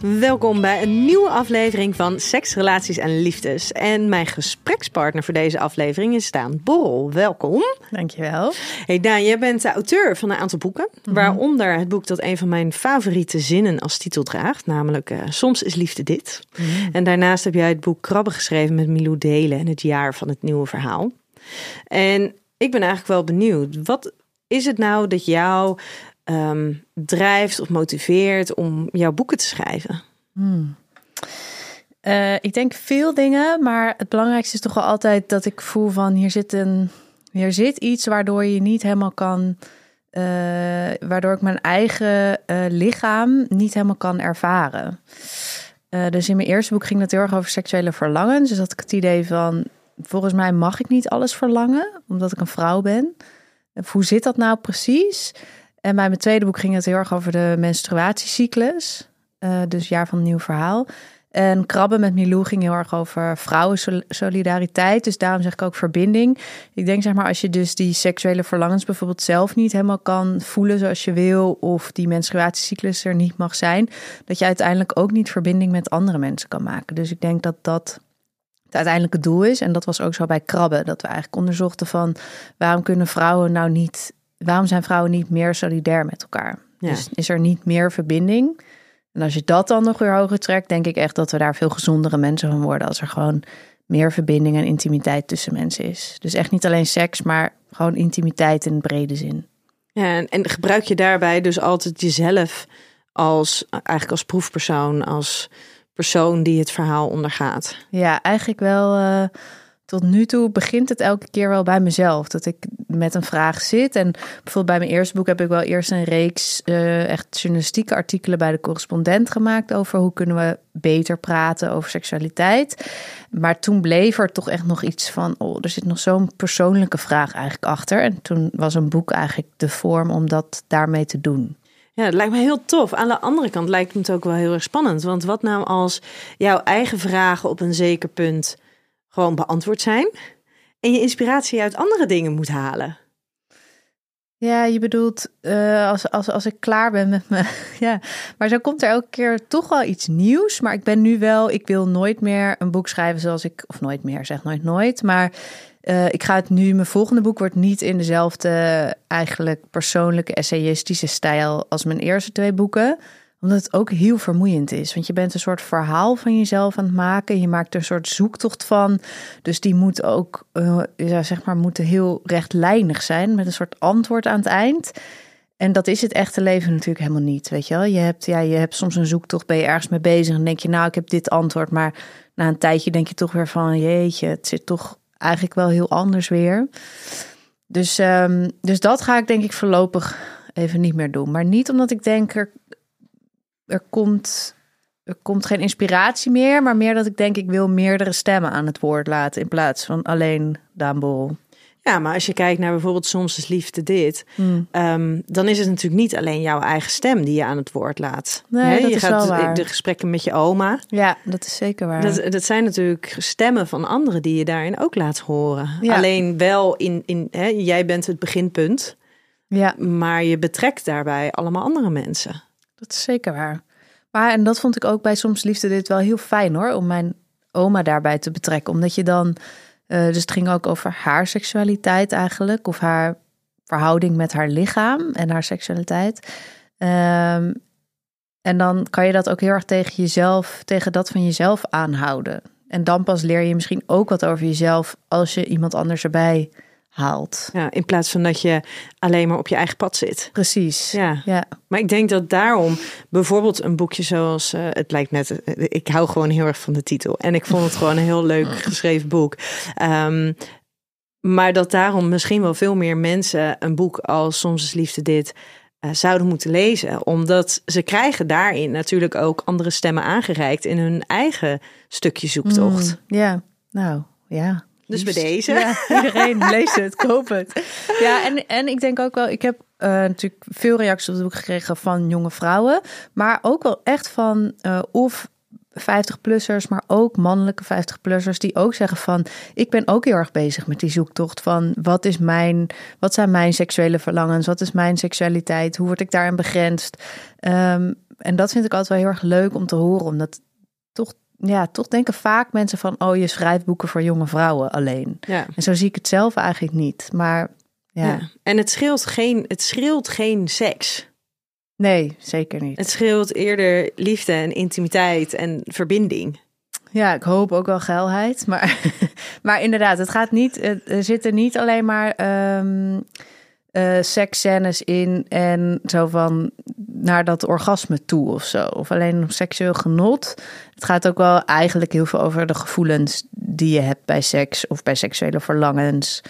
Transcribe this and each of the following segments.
Welkom bij een nieuwe aflevering van Seks, Relaties en Liefdes. En mijn gesprekspartner voor deze aflevering is Daan Borrel. Welkom. Dankjewel. Hey Daan, jij bent de auteur van een aantal boeken. Mhm. Waaronder het boek dat een van mijn favoriete zinnen als titel draagt. Namelijk eh, Soms is liefde dit. Mhm. En daarnaast heb jij het boek Krabben geschreven met Milou Delen. En het jaar van het nieuwe verhaal. En ik ben eigenlijk wel benieuwd. Wat is het nou dat jou ehm, drijft of motiveert om jouw boeken te schrijven? Eh, ik denk veel dingen, maar het belangrijkste is toch wel altijd dat ik voel van hier zit een, hier zit iets waardoor je niet helemaal kan, eh, waardoor ik mijn eigen eh, lichaam niet helemaal kan ervaren. Dus in mijn eerste boek ging het heel erg over seksuele verlangens. Dus had ik het idee van, volgens mij mag ik niet alles verlangen, omdat ik een vrouw ben. Hoe zit dat nou precies? En bij mijn tweede boek ging het heel erg over de menstruatiecyclus. Eh, dus jaar van nieuw verhaal. En Krabben met Milou ging heel erg over vrouwensolidariteit. Dus daarom zeg ik ook verbinding. Ik denk zeg maar als je dus die seksuele verlangens bijvoorbeeld zelf niet helemaal kan voelen zoals je wil. Of die menstruatiecyclus er niet mag zijn. Dat je uiteindelijk ook niet verbinding met andere mensen kan maken. Dus ik denk dat dat het uiteindelijke doel is. En dat was ook zo bij krabben. Dat we eigenlijk onderzochten van waarom kunnen vrouwen nou niet. Waarom zijn vrouwen niet meer solidair met elkaar? Ja. Dus is er niet meer verbinding? En als je dat dan nog weer hoger trekt, denk ik echt dat we daar veel gezondere mensen van worden. Als er gewoon meer verbinding en intimiteit tussen mensen is. Dus echt niet alleen seks, maar gewoon intimiteit in brede zin. Ja, en, en gebruik je daarbij dus altijd jezelf als eigenlijk als proefpersoon, als persoon die het verhaal ondergaat? Ja, eigenlijk wel. eh, tot nu toe begint het elke keer wel bij mezelf. Dat ik met een vraag zit. En bijvoorbeeld bij mijn eerste boek heb ik wel eerst een reeks eh, echt journalistieke artikelen bij de correspondent gemaakt over hoe kunnen we beter praten over seksualiteit. Maar toen bleef er toch echt nog iets van, oh, er zit nog zo'n persoonlijke vraag eigenlijk achter. En toen was een boek eigenlijk de vorm om dat daarmee te doen. Ja, dat lijkt me heel tof. Aan de andere kant lijkt me het ook wel heel erg spannend. Want wat nou als jouw eigen vragen op een zeker punt gewoon beantwoord zijn en je inspiratie uit andere dingen moet halen? Ja, je bedoelt eh, als, als, als ik klaar ben met me. ja, maar zo komt er elke keer toch wel iets nieuws. Maar ik ben nu wel, ik wil nooit meer een boek schrijven zoals ik, of nooit meer, zeg nooit nooit. Maar eh, ik ga het nu, mijn volgende boek wordt niet in dezelfde eigenlijk persoonlijke essayistische stijl als mijn eerste twee boeken omdat het ook heel vermoeiend is. Want je bent een soort verhaal van jezelf aan het maken. Je maakt er een soort zoektocht van. Dus die moet ook, eh, ja, zeg maar, moeten heel rechtlijnig zijn. Met een soort antwoord aan het eind. En dat is het echte leven natuurlijk helemaal niet. Weet je wel? Je hebt, ja, je hebt soms een zoektocht, ben je ergens mee bezig. En denk je, nou, ik heb dit antwoord. Maar na een tijdje denk je toch weer van, jeetje, het zit toch eigenlijk wel heel anders weer. Dus, ehm, dus dat ga ik denk ik voorlopig even niet meer doen. Maar niet omdat ik denk, er, er, komt, er komt geen inspiratie meer. Maar meer dat ik denk, ik wil meerdere stemmen aan het woord laten. In plaats van alleen Daan Borrel. Ja, maar als je kijkt naar bijvoorbeeld Soms is liefde dit, Hmm. ehm, dan is het natuurlijk niet alleen jouw eigen stem die je aan het woord laat. Nee, dat je is gaat wel waar. de gesprekken met je oma. Ja, dat is zeker waar. Dat, dat zijn natuurlijk stemmen van anderen die je daarin ook laat horen. Ja. Alleen wel in, in hè, jij bent het beginpunt, ja, maar je betrekt daarbij allemaal andere mensen. dat is zeker waar. Maar en dat vond ik ook bij Soms Liefde dit wel heel fijn hoor. Om mijn oma daarbij te betrekken. Omdat je dan... eh, dus het ging ook over haar seksualiteit eigenlijk. Of haar verhouding met haar lichaam en haar seksualiteit. Ehm, en dan kan je dat ook heel erg tegen jezelf, tegen dat van jezelf aanhouden. En dan pas leer je misschien ook wat over jezelf als je iemand anders erbij haalt. Ja, in plaats van dat je alleen maar op je eigen pad zit. Precies. Ja. ja. Maar ik denk dat daarom bijvoorbeeld een boekje zoals eh, het lijkt net, eh, ik hou gewoon heel erg van de titel en ik vond het gewoon een heel leuk geschreven boek. Ehm, maar dat daarom misschien wel veel meer mensen een boek als Soms is liefde dit eh, zouden moeten lezen, omdat ze krijgen daarin natuurlijk ook andere stemmen aangereikt in hun eigen stukje zoektocht. Mm, ja, nou ja. Dus bij deze. Ja, iedereen lees het, koop het. Ja, en, en ik denk ook wel, ik heb eh, natuurlijk veel reacties op het boek gekregen van jonge vrouwen, maar ook wel echt van eh, of 50-plussers, maar ook mannelijke 50-plussers die ook zeggen van ik ben ook heel erg bezig met die zoektocht van wat is mijn wat zijn mijn seksuele verlangens, wat is mijn seksualiteit, hoe word ik daarin begrensd? Ehm, en dat vind ik altijd wel heel erg leuk om te horen, omdat toch ja, toch denken vaak mensen van oh je schrijft boeken voor jonge vrouwen alleen. Ja. En zo zie ik het zelf eigenlijk niet, maar ja, Ja. En het scheelt geen, het scheelt geen seks. nee, zeker niet. Het scheelt eerder liefde en intimiteit en verbinding. Ja, ik hoop ook wel geilheid. Maar, maar inderdaad, het gaat niet. Er zitten niet alleen maar ehm seksscènes in en zo van naar dat orgasme toe of zo. Of alleen seksueel genot. Het gaat ook wel eigenlijk heel veel over de gevoelens die je hebt bij seks of bij seksuele verlangens.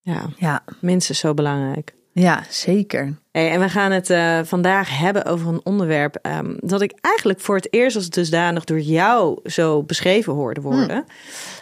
Ja, Ja, minstens zo belangrijk. ja zeker. Hey, en we gaan het eh, vandaag hebben over een onderwerp ehm, dat ik eigenlijk voor het eerst als dusdanig door jou zo beschreven hoorde worden.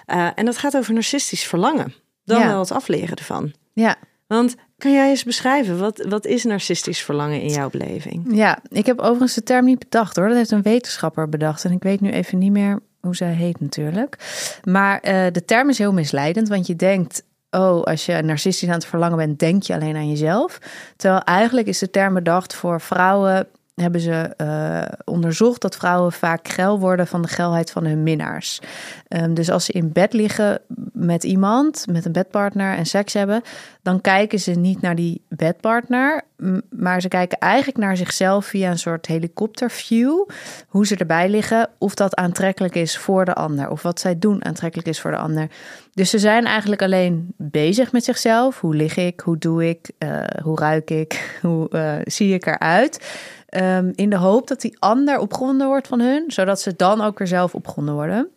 Eh, en dat gaat over narcistisch verlangen. Dan Ja. wel het afleren ervan. Ja, Want kan jij eens beschrijven, wat, wat is narcistisch verlangen in jouw beleving? Ja, ik heb overigens de term niet bedacht hoor. Dat heeft een wetenschapper bedacht. En ik weet nu even niet meer hoe zij heet natuurlijk. Maar eh, de term is heel misleidend, want je denkt... Oh, als je narcistisch aan het verlangen bent, denk je alleen aan jezelf. Terwijl eigenlijk is de term bedacht voor vrouwen. Hebben ze eh, onderzocht dat vrouwen vaak geil worden van de geilheid van hun minnaars. Ehm, dus als ze in bed liggen met iemand, met een bedpartner en seks hebben, dan kijken ze niet naar die bedpartner, maar ze kijken eigenlijk naar zichzelf via een soort helikopterview. Hoe ze erbij liggen, of dat aantrekkelijk is voor de ander, of wat zij doen aantrekkelijk is voor de ander. Dus ze zijn eigenlijk alleen bezig met zichzelf. Hoe lig ik? Hoe doe ik? eh, hoe ruik ik? Hoe eh, zie ik eruit? Ehm, in de hoop dat die ander opgewonden wordt van hun, zodat ze dan ook weer zelf opgewonden worden.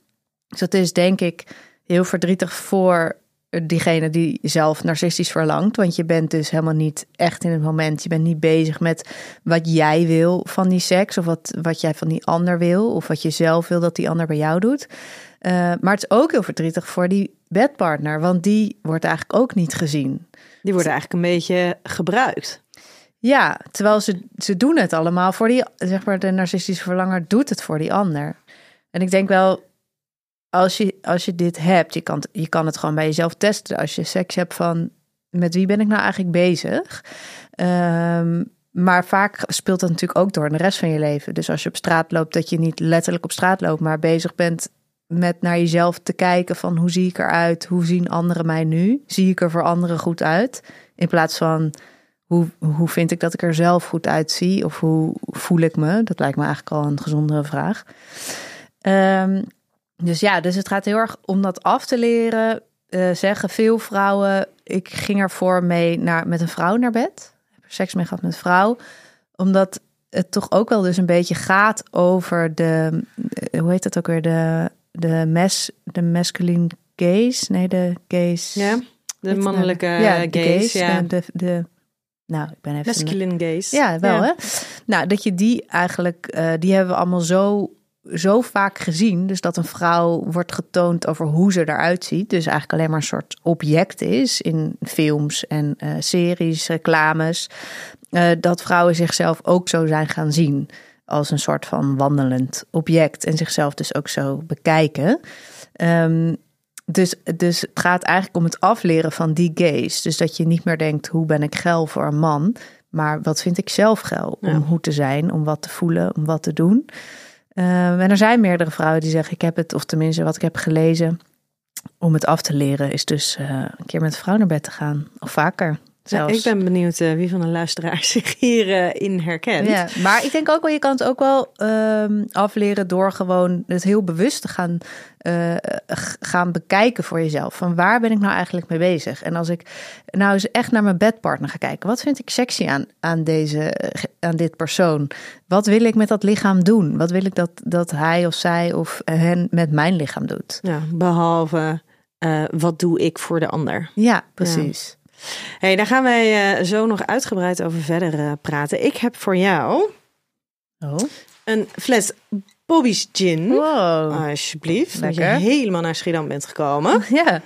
Dus dat is denk ik heel verdrietig voor diegene die zelf narcistisch verlangt. Want je bent dus helemaal niet echt in het moment. Je bent niet bezig met wat jij wil van die seks. Of wat, wat jij van die ander wil. Of wat je zelf wil dat die ander bij jou doet. Eh, maar het is ook heel verdrietig voor die bedpartner. Want die wordt eigenlijk ook niet gezien. Die worden eigenlijk een beetje gebruikt. Ja, terwijl ze, ze doen het allemaal voor die, zeg maar, de narcistische verlanger doet het voor die ander. En ik denk wel, als je, als je dit hebt, je kan, je kan het gewoon bij jezelf testen. Als je seks hebt van, met wie ben ik nou eigenlijk bezig? Ehm, maar vaak speelt dat natuurlijk ook door in de rest van je leven. Dus als je op straat loopt, dat je niet letterlijk op straat loopt, maar bezig bent met naar jezelf te kijken van hoe zie ik eruit? Hoe zien anderen mij nu? Zie ik er voor anderen goed uit? In plaats van hoe, hoe vind ik dat ik er zelf goed uitzie? Of hoe voel ik me? Dat lijkt me eigenlijk al een gezondere vraag. Ehm, dus ja, dus het gaat heel erg om dat af te leren. Eh, zeggen veel vrouwen, ik ging ervoor mee naar, met een vrouw naar bed. Heb er seks mee gehad met een vrouw. Omdat het toch ook wel dus een beetje gaat over de, eh, hoe heet dat ook weer? De, de, mes, de masculine gaze? Nee, de gaze. Ja, de mannelijke nou? ja, gaze. gaze. ja. De, de, nou, ik ben even... Masculine gaze. Ja, wel hè. Nou, dat je die eigenlijk, eh, die hebben we allemaal zo, zo vaak gezien. Dus dat een vrouw wordt getoond over hoe ze eruit ziet. Dus eigenlijk alleen maar een soort object is in films en eh, series, reclames. Eh, dat vrouwen zichzelf ook zo zijn gaan zien. Als een soort van wandelend object. En zichzelf dus ook zo bekijken. Ehm, dus, dus het gaat eigenlijk om het afleren van die gaze. Dus dat je niet meer denkt, hoe ben ik geil voor een man? Maar wat vind ik zelf geil? Om Ja. hoe te zijn, om wat te voelen, om wat te doen. Ehm, en er zijn meerdere vrouwen die zeggen, ik heb het, of tenminste wat ik heb gelezen, om het af te leren, is dus eh, een keer met een vrouw naar bed te gaan. Of vaker. Zelfs. ik ben benieuwd uh, wie van de luisteraars zich hierin uh, in herkent. Ja, maar ik denk ook wel, je kan het ook wel uh, afleren door gewoon het heel bewust te gaan, uh, gaan bekijken voor jezelf. Van waar ben ik nou eigenlijk mee bezig? En als ik nou eens echt naar mijn bedpartner ga kijken, wat vind ik sexy aan, aan, deze, aan dit persoon? Wat wil ik met dat lichaam doen? Wat wil ik dat, dat hij of zij of hen met mijn lichaam doet? Ja, behalve wat doe ik voor de ander? Ja, precies. Ja. Hey, daar gaan wij uh, zo nog uitgebreid over verder uh, praten. Ik heb voor jou oh. een fles Bobby's Gin. Wow. Alsjeblieft. Dat je helemaal naar Schiedam bent gekomen. Ja.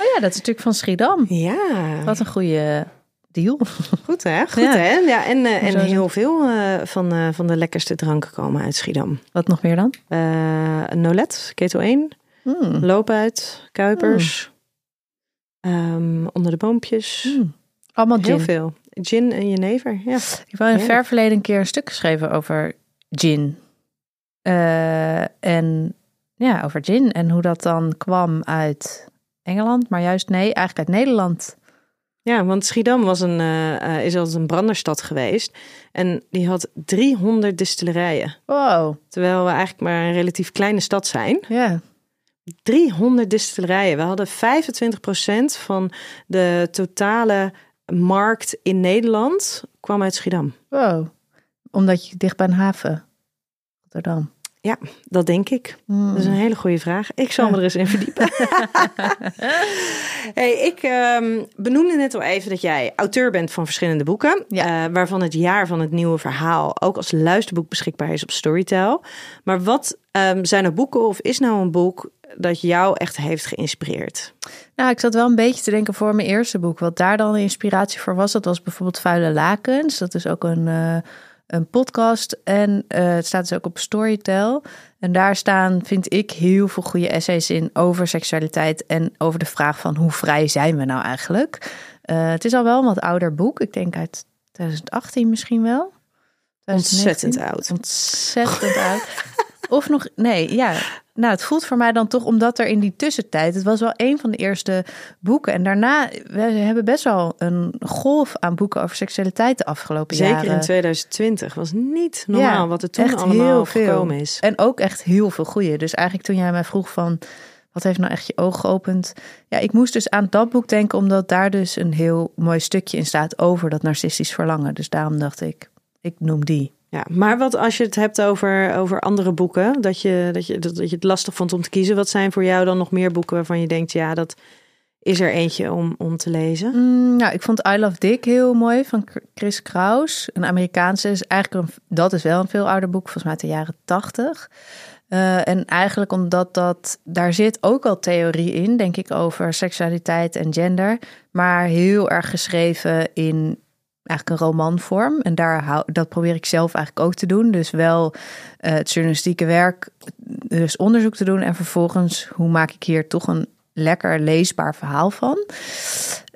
Oh ja, dat is natuurlijk van Schiedam. Ja. Wat een goede deal. Goed hè? Goed Ja. hè? Ja, en, uh, en heel veel uh, van, uh, van de lekkerste dranken komen uit Schiedam. Wat nog meer dan? Nolet, Ketel 1, Mm. Loopuit, Kuipers, um, Onder de Boompjes. Mm. Allemaal Heel gin. veel. Gin en jenever, ja. Ik heb in een Ja. ver verleden een keer een stuk geschreven over gin. Eh, en ja, over gin. En hoe dat dan kwam uit Engeland. Maar juist nee, eigenlijk uit Nederland. Ja, want Schiedam was een, uh, uh, is altijd een branderstad geweest. En die had 300 distillerijen. Wow. Terwijl we eigenlijk maar een relatief kleine stad zijn. Ja. 300 distillerijen. We hadden 25% van de totale markt in Nederland kwam uit Schiedam. Wow. Omdat je dicht bij een haven. Rotterdam. Ja, dat denk ik. Mm. Dat is een hele goede vraag. Ik zal me er eens in verdiepen. hey, ik um, benoemde net al even dat jij auteur bent van verschillende boeken. Ja. Uh, waarvan het jaar van het nieuwe verhaal ook als luisterboek beschikbaar is op Storytel. Maar wat um, zijn er boeken of is nou een boek dat jou echt heeft geïnspireerd? Nou, ik zat wel een beetje te denken voor mijn eerste boek. Wat daar dan de inspiratie voor was, dat was bijvoorbeeld Vuile Lakens. Dat is ook een... Uh, een podcast en uh, het staat dus ook op Storytel. En daar staan, vind ik, heel veel goede essays in over seksualiteit en over de vraag van hoe vrij zijn we nou eigenlijk. Uh, het is al wel een wat ouder boek, ik denk uit 2018 misschien wel. Ontzettend oud. Ontzettend oud. Of nog, nee, ja. Nou, het voelt voor mij dan toch omdat er in die tussentijd, het was wel een van de eerste boeken. En daarna, we hebben best wel een golf aan boeken over seksualiteit de afgelopen Zeker jaren. in 2020 was niet normaal Ja, wat er toen echt allemaal heel veel. is. En ook echt heel veel goede. Dus eigenlijk toen jij mij vroeg van, wat heeft nou echt je ogen geopend? Ja, ik moest dus aan dat boek denken, omdat daar dus een heel mooi stukje in staat over dat narcistisch verlangen. Dus daarom dacht ik, ik noem die. Ja, maar wat als je het hebt over, over andere boeken, dat je, dat, je, dat, dat je het lastig vond om te kiezen, wat zijn voor jou dan nog meer boeken waarvan je denkt, ja, dat is er eentje om, om te lezen? Mm, nou, ik vond I Love Dick heel mooi van Chris Kraus, een Amerikaanse. Is eigenlijk een, dat is wel een veel ouder boek, volgens mij uit de jaren tachtig. Uh, en eigenlijk omdat dat, daar zit ook al theorie in, denk ik, over seksualiteit en gender. Maar heel erg geschreven in eigenlijk een romanvorm. En daar hou, dat probeer ik zelf eigenlijk ook te doen. Dus wel uh, het journalistieke werk, dus onderzoek te doen. En vervolgens, hoe maak ik hier toch een lekker leesbaar verhaal van?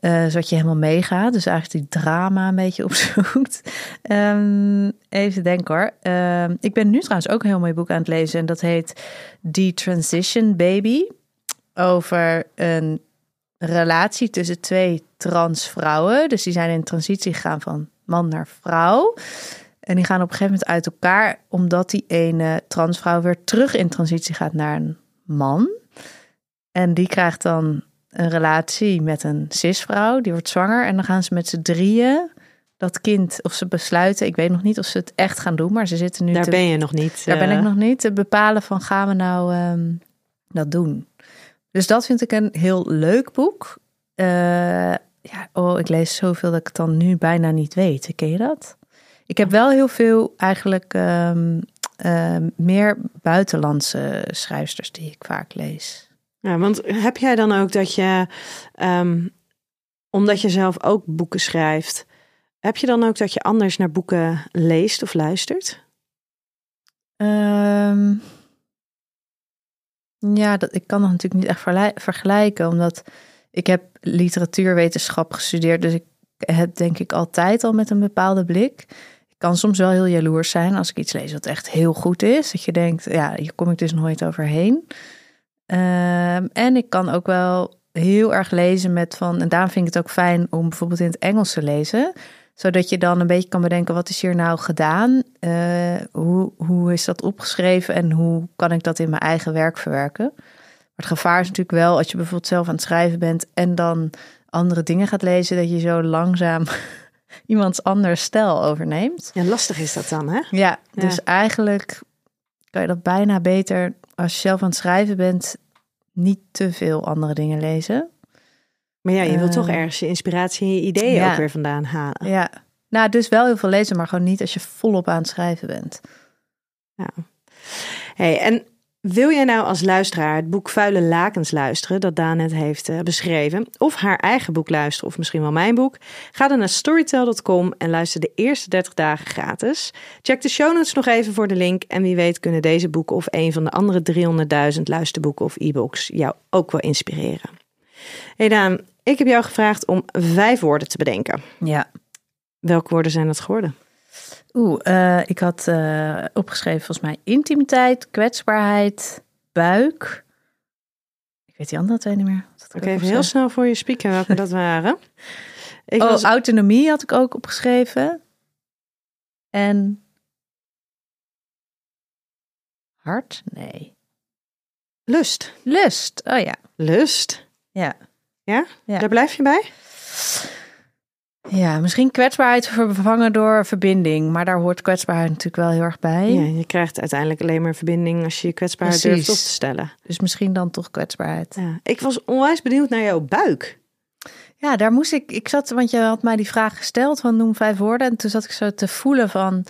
Uh, zodat je helemaal meegaat. Dus eigenlijk die drama een beetje opzoekt. Um, even denken hoor. Um, ik ben nu trouwens ook een heel mooi boek aan het lezen. En dat heet The Transition Baby. Over een relatie tussen twee transvrouwen. Dus die zijn in transitie gegaan van man naar vrouw. En die gaan op een gegeven moment uit elkaar, omdat die ene transvrouw weer terug in transitie gaat naar een man. En die krijgt dan een relatie met een cisvrouw, die wordt zwanger. En dan gaan ze met z'n drieën dat kind, of ze besluiten, ik weet nog niet of ze het echt gaan doen, maar ze zitten nu. Daar te, ben je nog niet. Daar ben ik nog niet. Te bepalen van gaan we nou um, dat doen. Dus dat vind ik een heel leuk boek. Uh, ja, oh, ik lees zoveel dat ik het dan nu bijna niet weet. Ken je dat? Ik heb wel heel veel eigenlijk um, uh, meer buitenlandse schrijfsters die ik vaak lees. Ja, want heb jij dan ook dat je, um, omdat je zelf ook boeken schrijft, heb je dan ook dat je anders naar boeken leest of luistert? Um, ja, dat, ik kan dat natuurlijk niet echt vergelijken, omdat ik heb literatuurwetenschap gestudeerd, dus ik heb denk ik altijd al met een bepaalde blik. Ik kan soms wel heel jaloers zijn als ik iets lees wat echt heel goed is. Dat je denkt, ja, hier kom ik dus nooit overheen. Um, en ik kan ook wel heel erg lezen met van. En daarom vind ik het ook fijn om bijvoorbeeld in het Engels te lezen. Zodat je dan een beetje kan bedenken: wat is hier nou gedaan? Uh, hoe, hoe is dat opgeschreven en hoe kan ik dat in mijn eigen werk verwerken? Maar het gevaar is natuurlijk wel als je bijvoorbeeld zelf aan het schrijven bent en dan andere dingen gaat lezen, dat je zo langzaam iemands anders stijl overneemt. Ja, lastig is dat dan, hè? Ja, dus eigenlijk kan je dat bijna beter als je zelf aan het schrijven bent, niet te veel andere dingen lezen. Maar ja, je wilt toch ehm, ergens je inspiratie en je ideeën ook weer vandaan halen. Ja, nou, dus wel heel veel lezen, maar gewoon niet als je volop aan het schrijven bent. Ja. Hey, en wil jij nou als luisteraar het boek Vuile Lakens luisteren, dat Daan net heeft uh, beschreven, of haar eigen boek luisteren, of misschien wel mijn boek? Ga dan naar storytel.com en luister de eerste 30 dagen gratis. Check de show notes nog even voor de link en wie weet kunnen deze boeken of een van de andere 300.000 luisterboeken of e-books jou ook wel inspireren. Hey Daan, ik heb jou gevraagd om vijf woorden te bedenken. Ja. Welke woorden zijn dat geworden? Oeh, uh, ik had uh, opgeschreven volgens mij intimiteit, kwetsbaarheid, buik. Ik weet die andere twee niet meer. Oké, okay, even heel snel voor je spieken welke dat waren. Ik oh, was... autonomie had ik ook opgeschreven. En hart? Nee. Lust. Lust, oh ja. Lust? Ja. Ja? ja. Daar blijf je bij? Ja, misschien kwetsbaarheid vervangen door verbinding. Maar daar hoort kwetsbaarheid natuurlijk wel heel erg bij. Ja, je krijgt uiteindelijk alleen maar verbinding als je je kwetsbaarheid durft op te stellen. Dus misschien dan toch kwetsbaarheid. Ja. Ik was onwijs benieuwd naar jouw buik. Ja, daar moest ik. Ik zat, want je had mij die vraag gesteld van noem vijf woorden. En toen zat ik zo te voelen van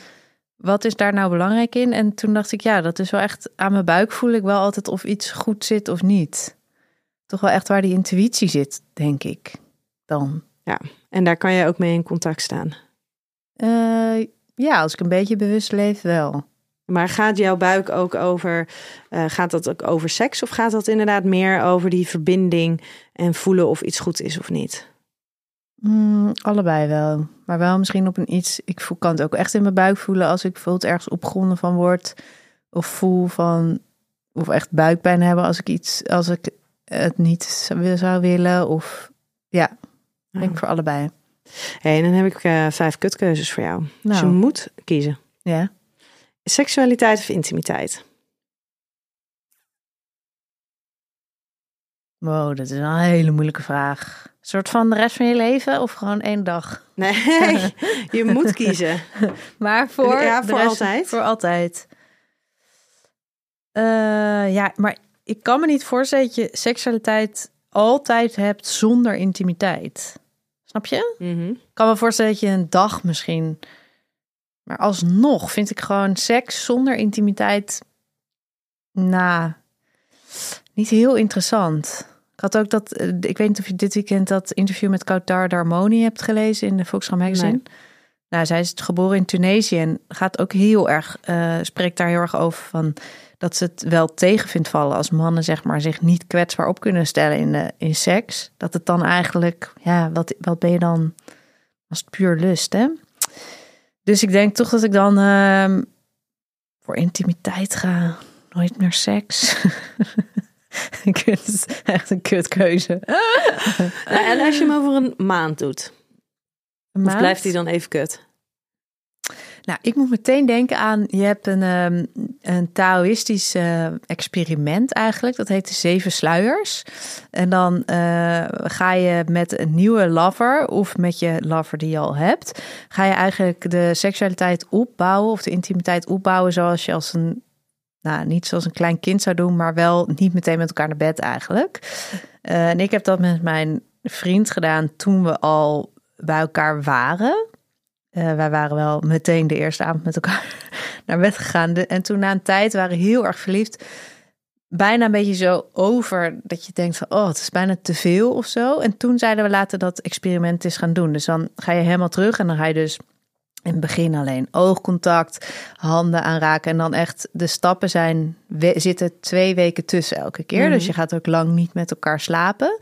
wat is daar nou belangrijk in? En toen dacht ik, ja, dat is wel echt aan mijn buik voel ik wel altijd of iets goed zit of niet. Toch wel echt waar die intuïtie zit, denk ik. Dan. Ja, en daar kan je ook mee in contact staan. Uh, ja, als ik een beetje bewust leef, wel. Maar gaat jouw buik ook over, uh, gaat dat ook over seks of gaat dat inderdaad meer over die verbinding en voelen of iets goed is of niet? Mm, allebei wel. Maar wel misschien op een iets, ik voel, kan het ook echt in mijn buik voelen als ik bijvoorbeeld ergens opgewonden van word. Of voel van, of echt buikpijn hebben als ik iets, als ik het niet zou willen. Of ja, ik denk voor allebei. Hey, en dan heb ik uh, vijf kutkeuzes voor jou. Nou. Dus je nou. moet kiezen. Ja. Seksualiteit of intimiteit? Wow, dat is een hele moeilijke vraag. Een soort van de rest van je leven of gewoon één dag? Nee, je moet kiezen. maar voor, ja, voor altijd? Voor altijd. Uh, ja, maar ik kan me niet voorstellen dat je seksualiteit altijd hebt zonder intimiteit. Snap je? Mm Ik kan me voorstellen dat je een dag misschien. Maar alsnog vind ik gewoon seks zonder intimiteit. Nou, niet heel interessant. Ik had ook dat. Eh, ik weet niet of je dit weekend dat interview met Kautar Darmoni hebt gelezen in de Volkskrant Magazine. Nou, zij is geboren in Tunesië en gaat ook heel erg. Uh, spreekt daar heel erg over van dat ze het wel tegen vindt vallen als mannen zeg maar zich niet kwetsbaar op kunnen stellen in, de, in seks. Dat het dan eigenlijk, ja, wat, wat ben je dan als puur lust, hè? Dus ik denk toch dat ik dan uh, voor intimiteit ga. Nooit meer seks. echt een kutkeuze. en als je hem over een maand doet? Maand? Of blijft hij dan even kut? Nou, ik moet meteen denken aan, je hebt een, um, een Taoïstisch uh, experiment eigenlijk. Dat heet de Zeven Sluiers. En dan uh, ga je met een nieuwe lover of met je lover die je al hebt, ga je eigenlijk de seksualiteit opbouwen of de intimiteit opbouwen zoals je als een, nou niet zoals een klein kind zou doen, maar wel niet meteen met elkaar naar bed eigenlijk. Uh, en ik heb dat met mijn vriend gedaan toen we al bij elkaar waren. Uh, wij waren wel meteen de eerste avond met elkaar naar bed gegaan. En toen na een tijd waren heel erg verliefd. Bijna een beetje zo over dat je denkt van, oh, het is bijna te veel of zo. En toen zeiden we laten dat experiment eens gaan doen. Dus dan ga je helemaal terug en dan ga je dus in het begin alleen oogcontact, handen aanraken. En dan echt de stappen zijn, we, zitten twee weken tussen elke keer. Dus mhm. je gaat ook lang niet met elkaar slapen.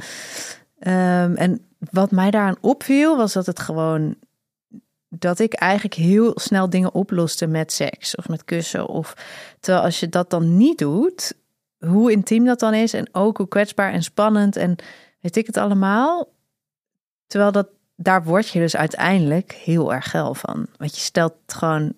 Um, en wat mij daaraan opviel, was dat het gewoon dat ik eigenlijk heel snel dingen oploste met seks of met kussen. Of terwijl als je dat dan niet doet, hoe intiem dat dan is en ook hoe kwetsbaar en spannend en weet ik het allemaal. Terwijl dat, daar word je dus uiteindelijk heel erg geil van. Want je stelt het gewoon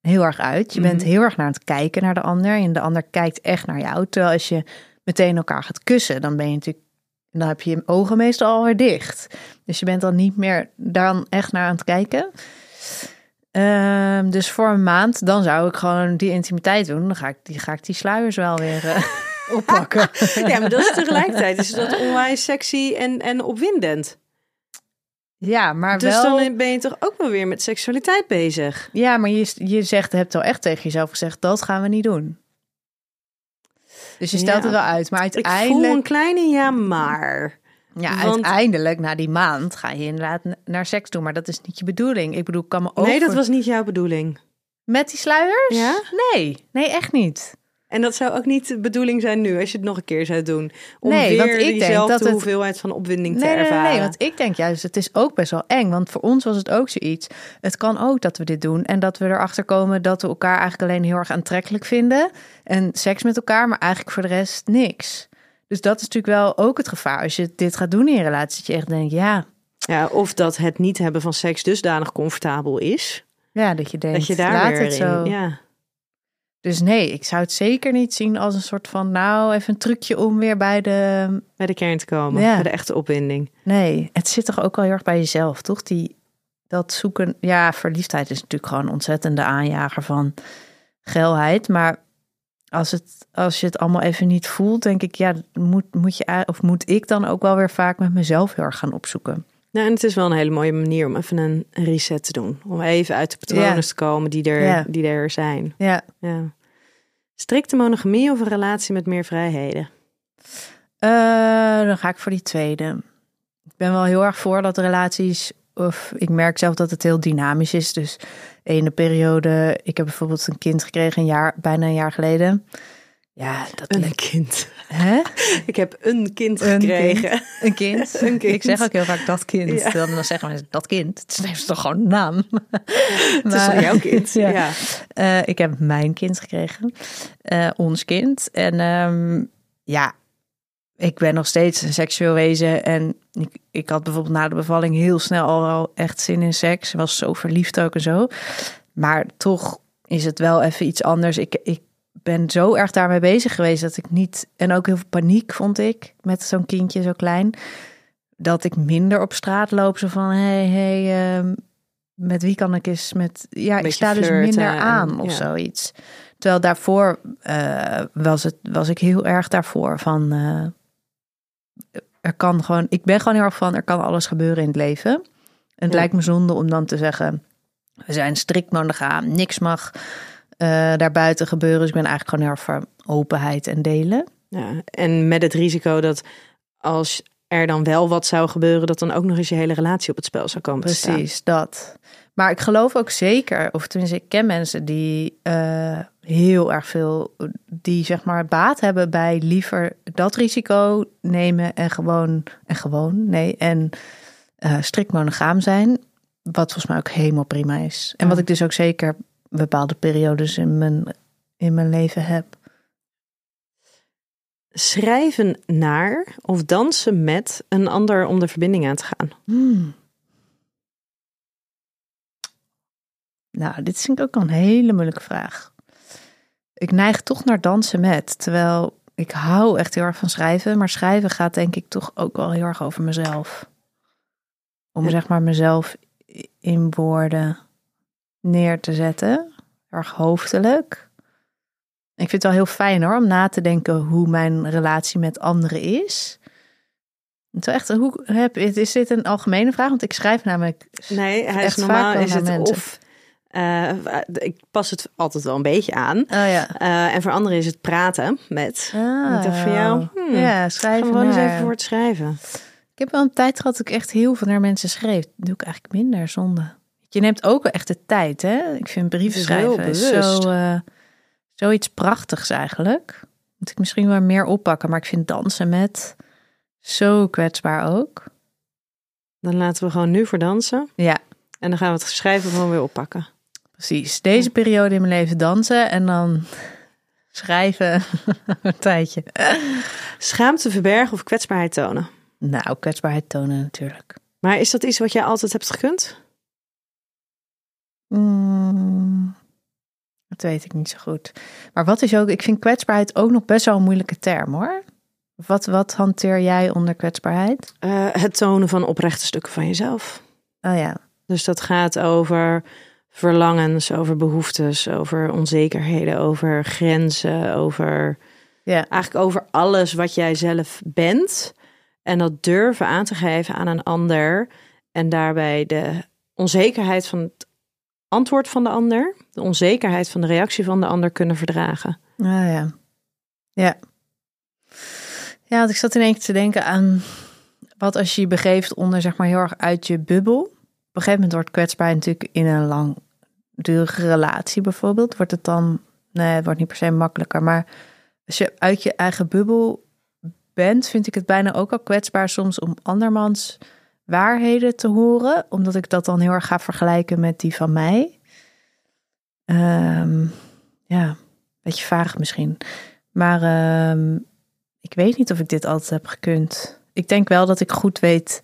heel erg uit. Je bent Mhm. heel erg naar het kijken naar de ander. En de ander kijkt echt naar jou. Terwijl als je meteen elkaar gaat kussen, dan ben je natuurlijk... Dan heb je je ogen meestal alweer dicht. Dus je bent dan niet meer daar echt naar aan het kijken. Ehm, dus voor een maand, dan zou ik gewoon die intimiteit doen. Dan ga ik die, ga ik die sluiers wel weer eh, oppakken. Ja, maar dat is tegelijkertijd is dat onwijs sexy en, en opwindend. Ja, maar Dus wel... dan ben je toch ook wel weer met seksualiteit bezig. Ja, maar je, je zegt, hebt wel echt tegen jezelf gezegd, dat gaan we niet doen. Dus je stelt het wel uit. Maar Ik uiteindelijk, voel een kleine ja, maar. ja, want- uiteindelijk, na die maand, ga je inderdaad naar seks doen. Maar dat is niet je bedoeling. Ik bedoel, ik kan me ook... Nee, dat was niet jouw bedoeling. Met die sluiers? Ja? Nee, nee, echt niet. En dat zou ook niet de bedoeling zijn nu, als je het nog een keer zou doen. Om Nee, weer want ik denk dat het- hoeveelheid van opwinding te Nee, nee, nee, ervaren. nee, want ik denk juist, het is ook best wel eng. Want voor ons was het ook zoiets. Het kan ook dat we dit doen en dat we erachter komen dat we elkaar eigenlijk alleen heel erg aantrekkelijk vinden. En seks met elkaar, maar eigenlijk voor de rest niks. Dus dat is natuurlijk wel ook het gevaar. Als je dit gaat doen in je relatie, dat je echt denkt, ja, Ja, of dat het niet hebben van seks dusdanig comfortabel is. ja dat je denkt, dat je daar laat weer het zo. Ja. Dus nee, ik zou het zeker niet zien als een soort van, nou, even een trucje om weer bij de... bij de kern te komen. Ja. Bij de echte opwinding. Nee, het zit toch ook wel heel erg bij jezelf, toch? Die, dat zoeken, ja, verliefdheid is natuurlijk gewoon een ontzettende aanjager van geilheid. Maar als, het, als je het allemaal even niet voelt, denk ik, ja, moet, moet je, of moet ik dan ook wel weer vaak met mezelf heel erg gaan opzoeken. Nou, en het is wel een hele mooie manier om even een reset te doen. Om even uit de patronen te komen die er, die er zijn. Ja, Ja. Strikte monogamie of een relatie met meer vrijheden? Eh, dan ga ik voor die tweede. Ik ben wel heel erg voor dat relaties, of ik merk zelf dat het heel dynamisch is. Dus ene periode, ik heb bijvoorbeeld een kind gekregen een jaar, bijna een jaar geleden. Ja, dat Een kind. Hè? Ik heb een kind Een gekregen. Een kind. Een kind. Ik zeg ook heel vaak dat kind. Ja. Dan, zeggen mensen dat kind. Het is toch gewoon een naam. Het is toch jouw kind? Ja. ja. Eh, ik heb mijn kind gekregen. Eh, ons kind. En ehm, ja, ik ben nog steeds een seksueel wezen. En ik, ik had bijvoorbeeld na de bevalling heel snel al wel echt zin in seks. Was zo verliefd ook en zo. Maar toch is het wel even iets anders. Ik, ik ben zo erg daarmee bezig geweest dat ik niet... En ook heel veel paniek vond ik met zo'n kindje zo klein. Dat ik minder op straat loop. Zo van, hey, hey, ehm, met wie kan ik eens met... Ja, ik sta dus minder en- aan of ja. zoiets. Terwijl daarvoor eh, was, het, was ik heel erg daarvoor van... eh, er kan gewoon... Ik ben gewoon heel erg van, er kan alles gebeuren in het leven. En het Ja. lijkt me zonde om dan te zeggen... We zijn strikt monogaam, niks mag daarbuiten gebeuren. Dus ik ben eigenlijk gewoon heel erg voor openheid en delen. Ja, en met het risico dat als er dan wel wat zou gebeuren, dat dan ook nog eens je hele relatie op het spel zou komen te staan. Precies, dat. Maar ik geloof ook zeker, of tenminste, ik ken mensen die eh, heel erg veel, die zeg maar baat hebben bij liever dat risico nemen en gewoon, en gewoon, nee, en eh, strikt monogaam zijn. Wat volgens mij ook helemaal prima is. En Ja. wat ik dus ook zeker bepaalde periodes in mijn, in mijn leven heb. Schrijven naar of dansen met een ander om de verbinding aan te gaan. Hmm. Nou, dit vind ik ook een hele moeilijke vraag. Ik neig toch naar dansen met, terwijl ik hou echt heel erg van schrijven, maar schrijven gaat denk ik toch ook wel heel erg over mezelf. Om Ja. zeg maar mezelf in woorden neer te zetten, erg hoofdelijk. Ik vind het wel heel fijn hoor, om na te denken hoe mijn relatie met anderen is. Het is echt, hoe heb, is dit een algemene vraag? Want ik schrijf namelijk. Nee, hij Echt is vaak normaal wel is het mensen. of... eh, ik pas het altijd wel een beetje aan. Oh ja. Eh, en voor anderen is het praten met... Ah, Ik dacht van jou, hmm, ja, schrijven. gewoon eens even voor het schrijven. Ik heb wel een tijd gehad dat ik echt heel veel naar mensen schreef. Dat doe ik eigenlijk minder, zonde. Je neemt ook wel echt de tijd, hè? Ik vind brieven schrijven is zo, eh, zoiets prachtigs eigenlijk. Moet ik misschien wel meer oppakken, maar ik vind dansen met zo kwetsbaar ook. Dan laten we gewoon nu voor dansen. Ja, En dan gaan we het schrijven gewoon weer oppakken. precies. Deze periode in mijn leven dansen en dan schrijven een tijdje. Schaamte verbergen of kwetsbaarheid tonen? Nou, kwetsbaarheid tonen natuurlijk. Maar is dat iets wat jij altijd hebt gekund? Mm, dat weet ik niet zo goed. Maar wat is ook, ik vind kwetsbaarheid ook nog best wel een moeilijke term hoor. Wat, wat hanteer jij onder kwetsbaarheid? Uh, het tonen van oprechte stukken van jezelf. Oh ja. Dus dat gaat over verlangens, over behoeftes, over onzekerheden, over grenzen, over ja. eigenlijk over alles wat jij zelf bent. En dat durven aan te geven aan een ander. En daarbij de onzekerheid van het antwoord van de ander, de onzekerheid van de reactie van de ander kunnen verdragen. Ah ja. Ja. Ja, ik zat in één keer te denken aan wat als je je begeeft onder zeg maar heel erg uit je bubbel. Op een gegeven moment wordt kwetsbaar natuurlijk in een langdurige relatie bijvoorbeeld. Wordt het dan, nee, het wordt niet per se makkelijker. Maar als je uit je eigen bubbel bent, vind ik het bijna ook al kwetsbaar soms om andermans waarheden te horen. Omdat ik dat dan heel erg ga vergelijken met die van mij. Um, ja, beetje vaag misschien. Maar um, ik weet niet of ik dit altijd heb gekund. Ik denk wel dat ik goed weet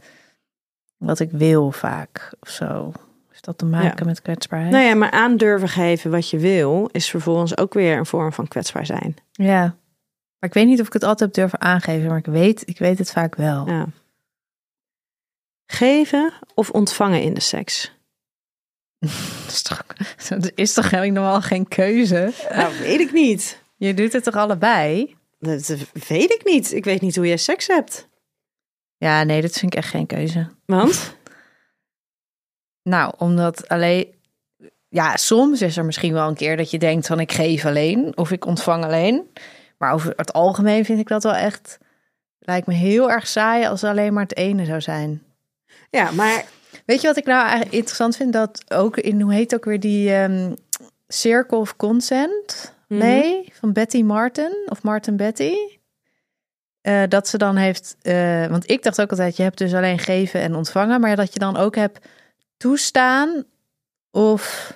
wat ik wil vaak of zo. Is dat te maken met kwetsbaarheid? Nou ja, maar aandurven geven wat je wil is vervolgens ook weer een vorm van kwetsbaar zijn. Ja, maar ik weet niet of ik het altijd heb durven aangeven, maar ik weet, ik weet het vaak wel. Ja. Geven of ontvangen in de seks? dat, is toch, dat is toch helemaal geen keuze? Nou, weet ik niet. Je doet het toch allebei? Dat weet ik niet. Ik weet niet hoe jij seks hebt. Ja, nee, dat vind ik echt geen keuze. Want? nou, omdat alleen... Ja, soms is er misschien wel een keer dat je denkt van ik geef alleen of ik ontvang alleen. Maar over het algemeen vind ik dat wel echt... Lijkt me heel erg saai als alleen maar het ene zou zijn. Ja, maar... Weet je wat ik nou eigenlijk interessant vind? Dat ook in, hoe heet ook weer die um, Circle of Consent? Mhm. Nee, van Betty Martin of Martin Betty. Uh, dat ze dan heeft, uh, want ik dacht ook altijd, je hebt dus alleen geven en ontvangen, maar dat je dan ook hebt toestaan of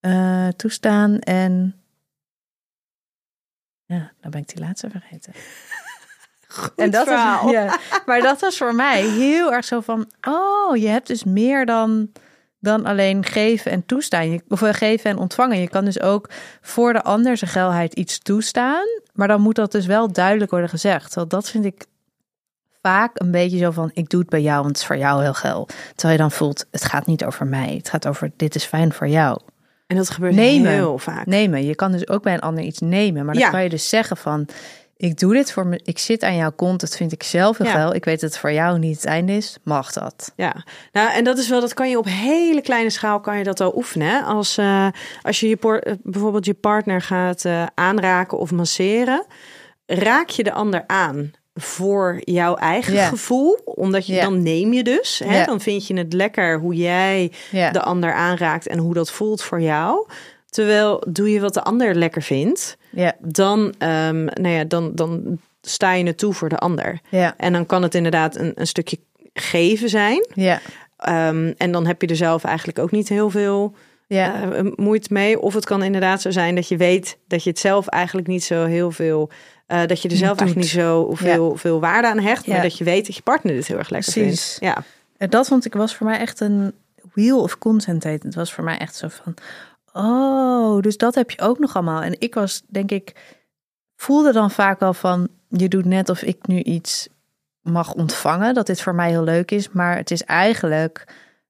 uh, toestaan en. Ja, dan ben ik die laatste vergeten. Goed en dat verhaal. Was, ja, maar dat was voor mij heel erg zo van, oh, je hebt dus meer dan dan alleen geven en toestaan. Je, of geven en ontvangen. Je kan dus ook voor de ander zijn geilheid iets toestaan. Maar dan moet dat dus wel duidelijk worden gezegd. Want dat vind ik vaak een beetje zo van: ik doe het bij jou, want het is voor jou heel geil. Terwijl je dan voelt: het gaat niet over mij. Het gaat over: dit is fijn voor jou. En dat gebeurt nemen. heel vaak. Nemen. Je kan dus ook bij een ander iets nemen. Maar dan Ja. kan je dus zeggen van. Ik doe dit voor me. Ik zit aan jouw kont. Dat vind ik zelf heel Ja. geil. Ik weet dat het voor jou niet het einde is. Mag dat? Ja, nou en dat is wel, dat kan je op hele kleine schaal kan je dat al oefenen. hè. Als, eh, als je, je eh, bijvoorbeeld je partner gaat eh, aanraken of masseren, raak je de ander aan voor jouw eigen gevoel, omdat je dan neem je dus. Hè? Dan vind je het lekker hoe jij de ander aanraakt en hoe dat voelt voor jou. Terwijl doe je wat de ander lekker vindt, Ja. dan, ehm, nou ja, dan, dan sta je het toe voor de ander. Ja. En dan kan het inderdaad een, een stukje geven zijn. Ja. Ehm, en dan heb je er zelf eigenlijk ook niet heel veel Ja. eh, moeite mee. Of het kan inderdaad zo zijn dat je weet dat je het zelf eigenlijk niet zo heel veel. eh, dat je er zelf Doet. eigenlijk niet zo veel, veel waarde aan hecht. Maar dat je weet dat je partner dit heel erg lekker Precies. vindt. Ja. En dat vond ik was voor mij echt een wheel of Het Het was voor mij echt zo van, oh, dus dat heb je ook nog allemaal. En ik was, denk ik, voelde dan vaak wel van, je doet net of ik nu iets mag ontvangen, dat dit voor mij heel leuk is, maar het is eigenlijk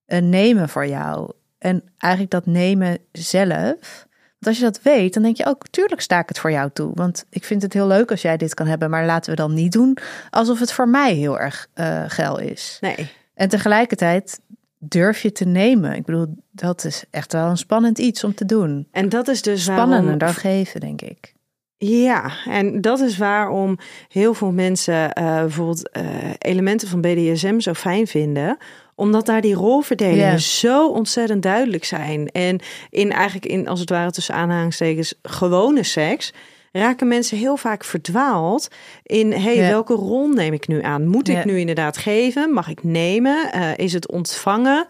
een nemen voor jou. En eigenlijk dat nemen zelf. Want als je dat weet, dan denk je ook, tuurlijk sta ik het voor jou toe. Want ik vind het heel leuk als jij dit kan hebben, maar laten we dan niet doen alsof het voor mij heel erg eh geil is. Nee. En tegelijkertijd durf je te nemen. Ik bedoel, dat is echt wel een spannend iets om te doen. En dat is dus Spannender waarom... dan geven, denk ik. Ja, en dat is waarom heel veel mensen eh, bijvoorbeeld eh, elementen van BDSM zo fijn vinden. Omdat daar die rolverdelingen zo ontzettend duidelijk zijn. En in eigenlijk in, als het ware tussen aanhalingstekens, gewone seks. Raken mensen heel vaak verdwaald in: hey, Ja. welke rol neem ik nu aan? Moet ik nu inderdaad geven? Mag ik nemen? Eh, is het ontvangen?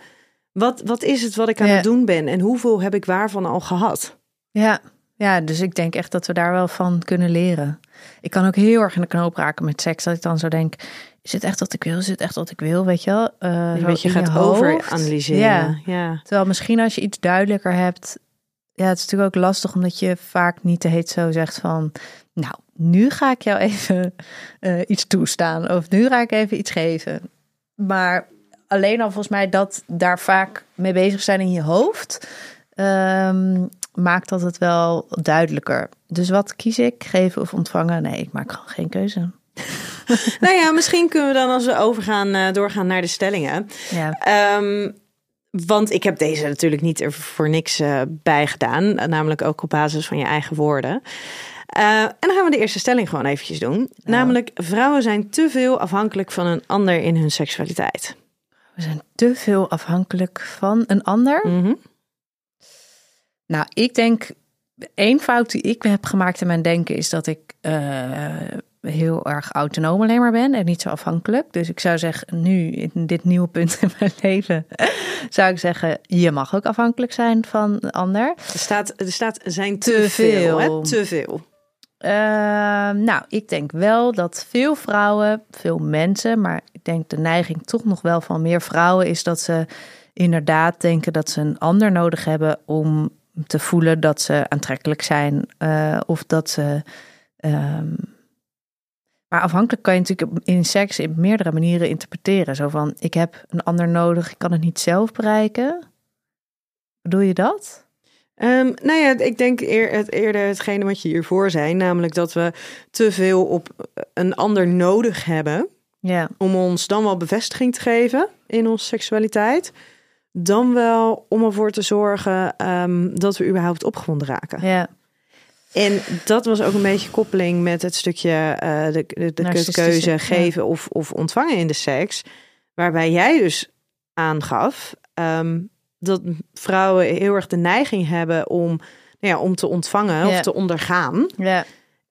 Wat, wat is het wat ik aan het doen ben? En hoeveel heb ik waarvan al gehad? Ja, Ja, dus ik denk echt dat we daar wel van kunnen leren. Ik kan ook heel erg in de knoop raken met seks. Dat ik dan zo denk, is het echt wat ik wil? Is het echt wat ik wil? Weet je wel? Uh, een beetje gaat overanalyseren. Ja. ja. Terwijl misschien als je iets duidelijker hebt... Ja, het is natuurlijk ook lastig omdat je vaak niet te heet zo zegt van... Nou, nu ga ik jou even uh, iets toestaan. Of nu ga ik even iets geven. Maar alleen al volgens mij dat daar vaak mee bezig zijn in je hoofd... Um, maakt dat het wel duidelijker. Dus wat kies ik? Geven of ontvangen? Nee, ik maak gewoon geen keuze. nou ja, misschien kunnen we dan als we overgaan, uh, doorgaan naar de stellingen. Ja. Um, want ik heb deze natuurlijk niet er voor niks uh, bij gedaan. Namelijk ook op basis van je eigen woorden. Uh, en dan gaan we de eerste stelling gewoon eventjes doen. Nou. Namelijk, vrouwen zijn te veel afhankelijk van een ander in hun seksualiteit. We zijn te veel afhankelijk van een ander? Mm -hmm. Nou, ik denk, één fout die ik heb gemaakt in mijn denken is dat ik uh, heel erg autonoom alleen maar ben en niet zo afhankelijk. Dus ik zou zeggen, nu in dit nieuwe punt in mijn leven, zou ik zeggen, je mag ook afhankelijk zijn van een ander. Er staat, er staat zijn te, te veel, veel. Hè? te veel. Uh, nou, ik denk wel dat veel vrouwen, veel mensen, maar ik denk de neiging toch nog wel van meer vrouwen is dat ze inderdaad denken dat ze een ander nodig hebben om te voelen dat ze aantrekkelijk zijn uh, of dat ze. Um, maar afhankelijk kan je natuurlijk in seks op meerdere manieren interpreteren. Zo van: ik heb een ander nodig, ik kan het niet zelf bereiken. Bedoel je dat? Um, nou ja, ik denk eer, het, eerder hetgene wat je hiervoor zei, namelijk dat we te veel op een ander nodig hebben. Ja. Om ons dan wel bevestiging te geven in onze seksualiteit dan wel om ervoor te zorgen um, dat we überhaupt opgewonden raken. Ja. En dat was ook een beetje koppeling met het stukje uh, de, de, de keuze geven of, of ontvangen in de seks. Waarbij jij dus aangaf um, dat vrouwen heel erg de neiging hebben om, nou ja, om te ontvangen ja. of te ondergaan. Ja.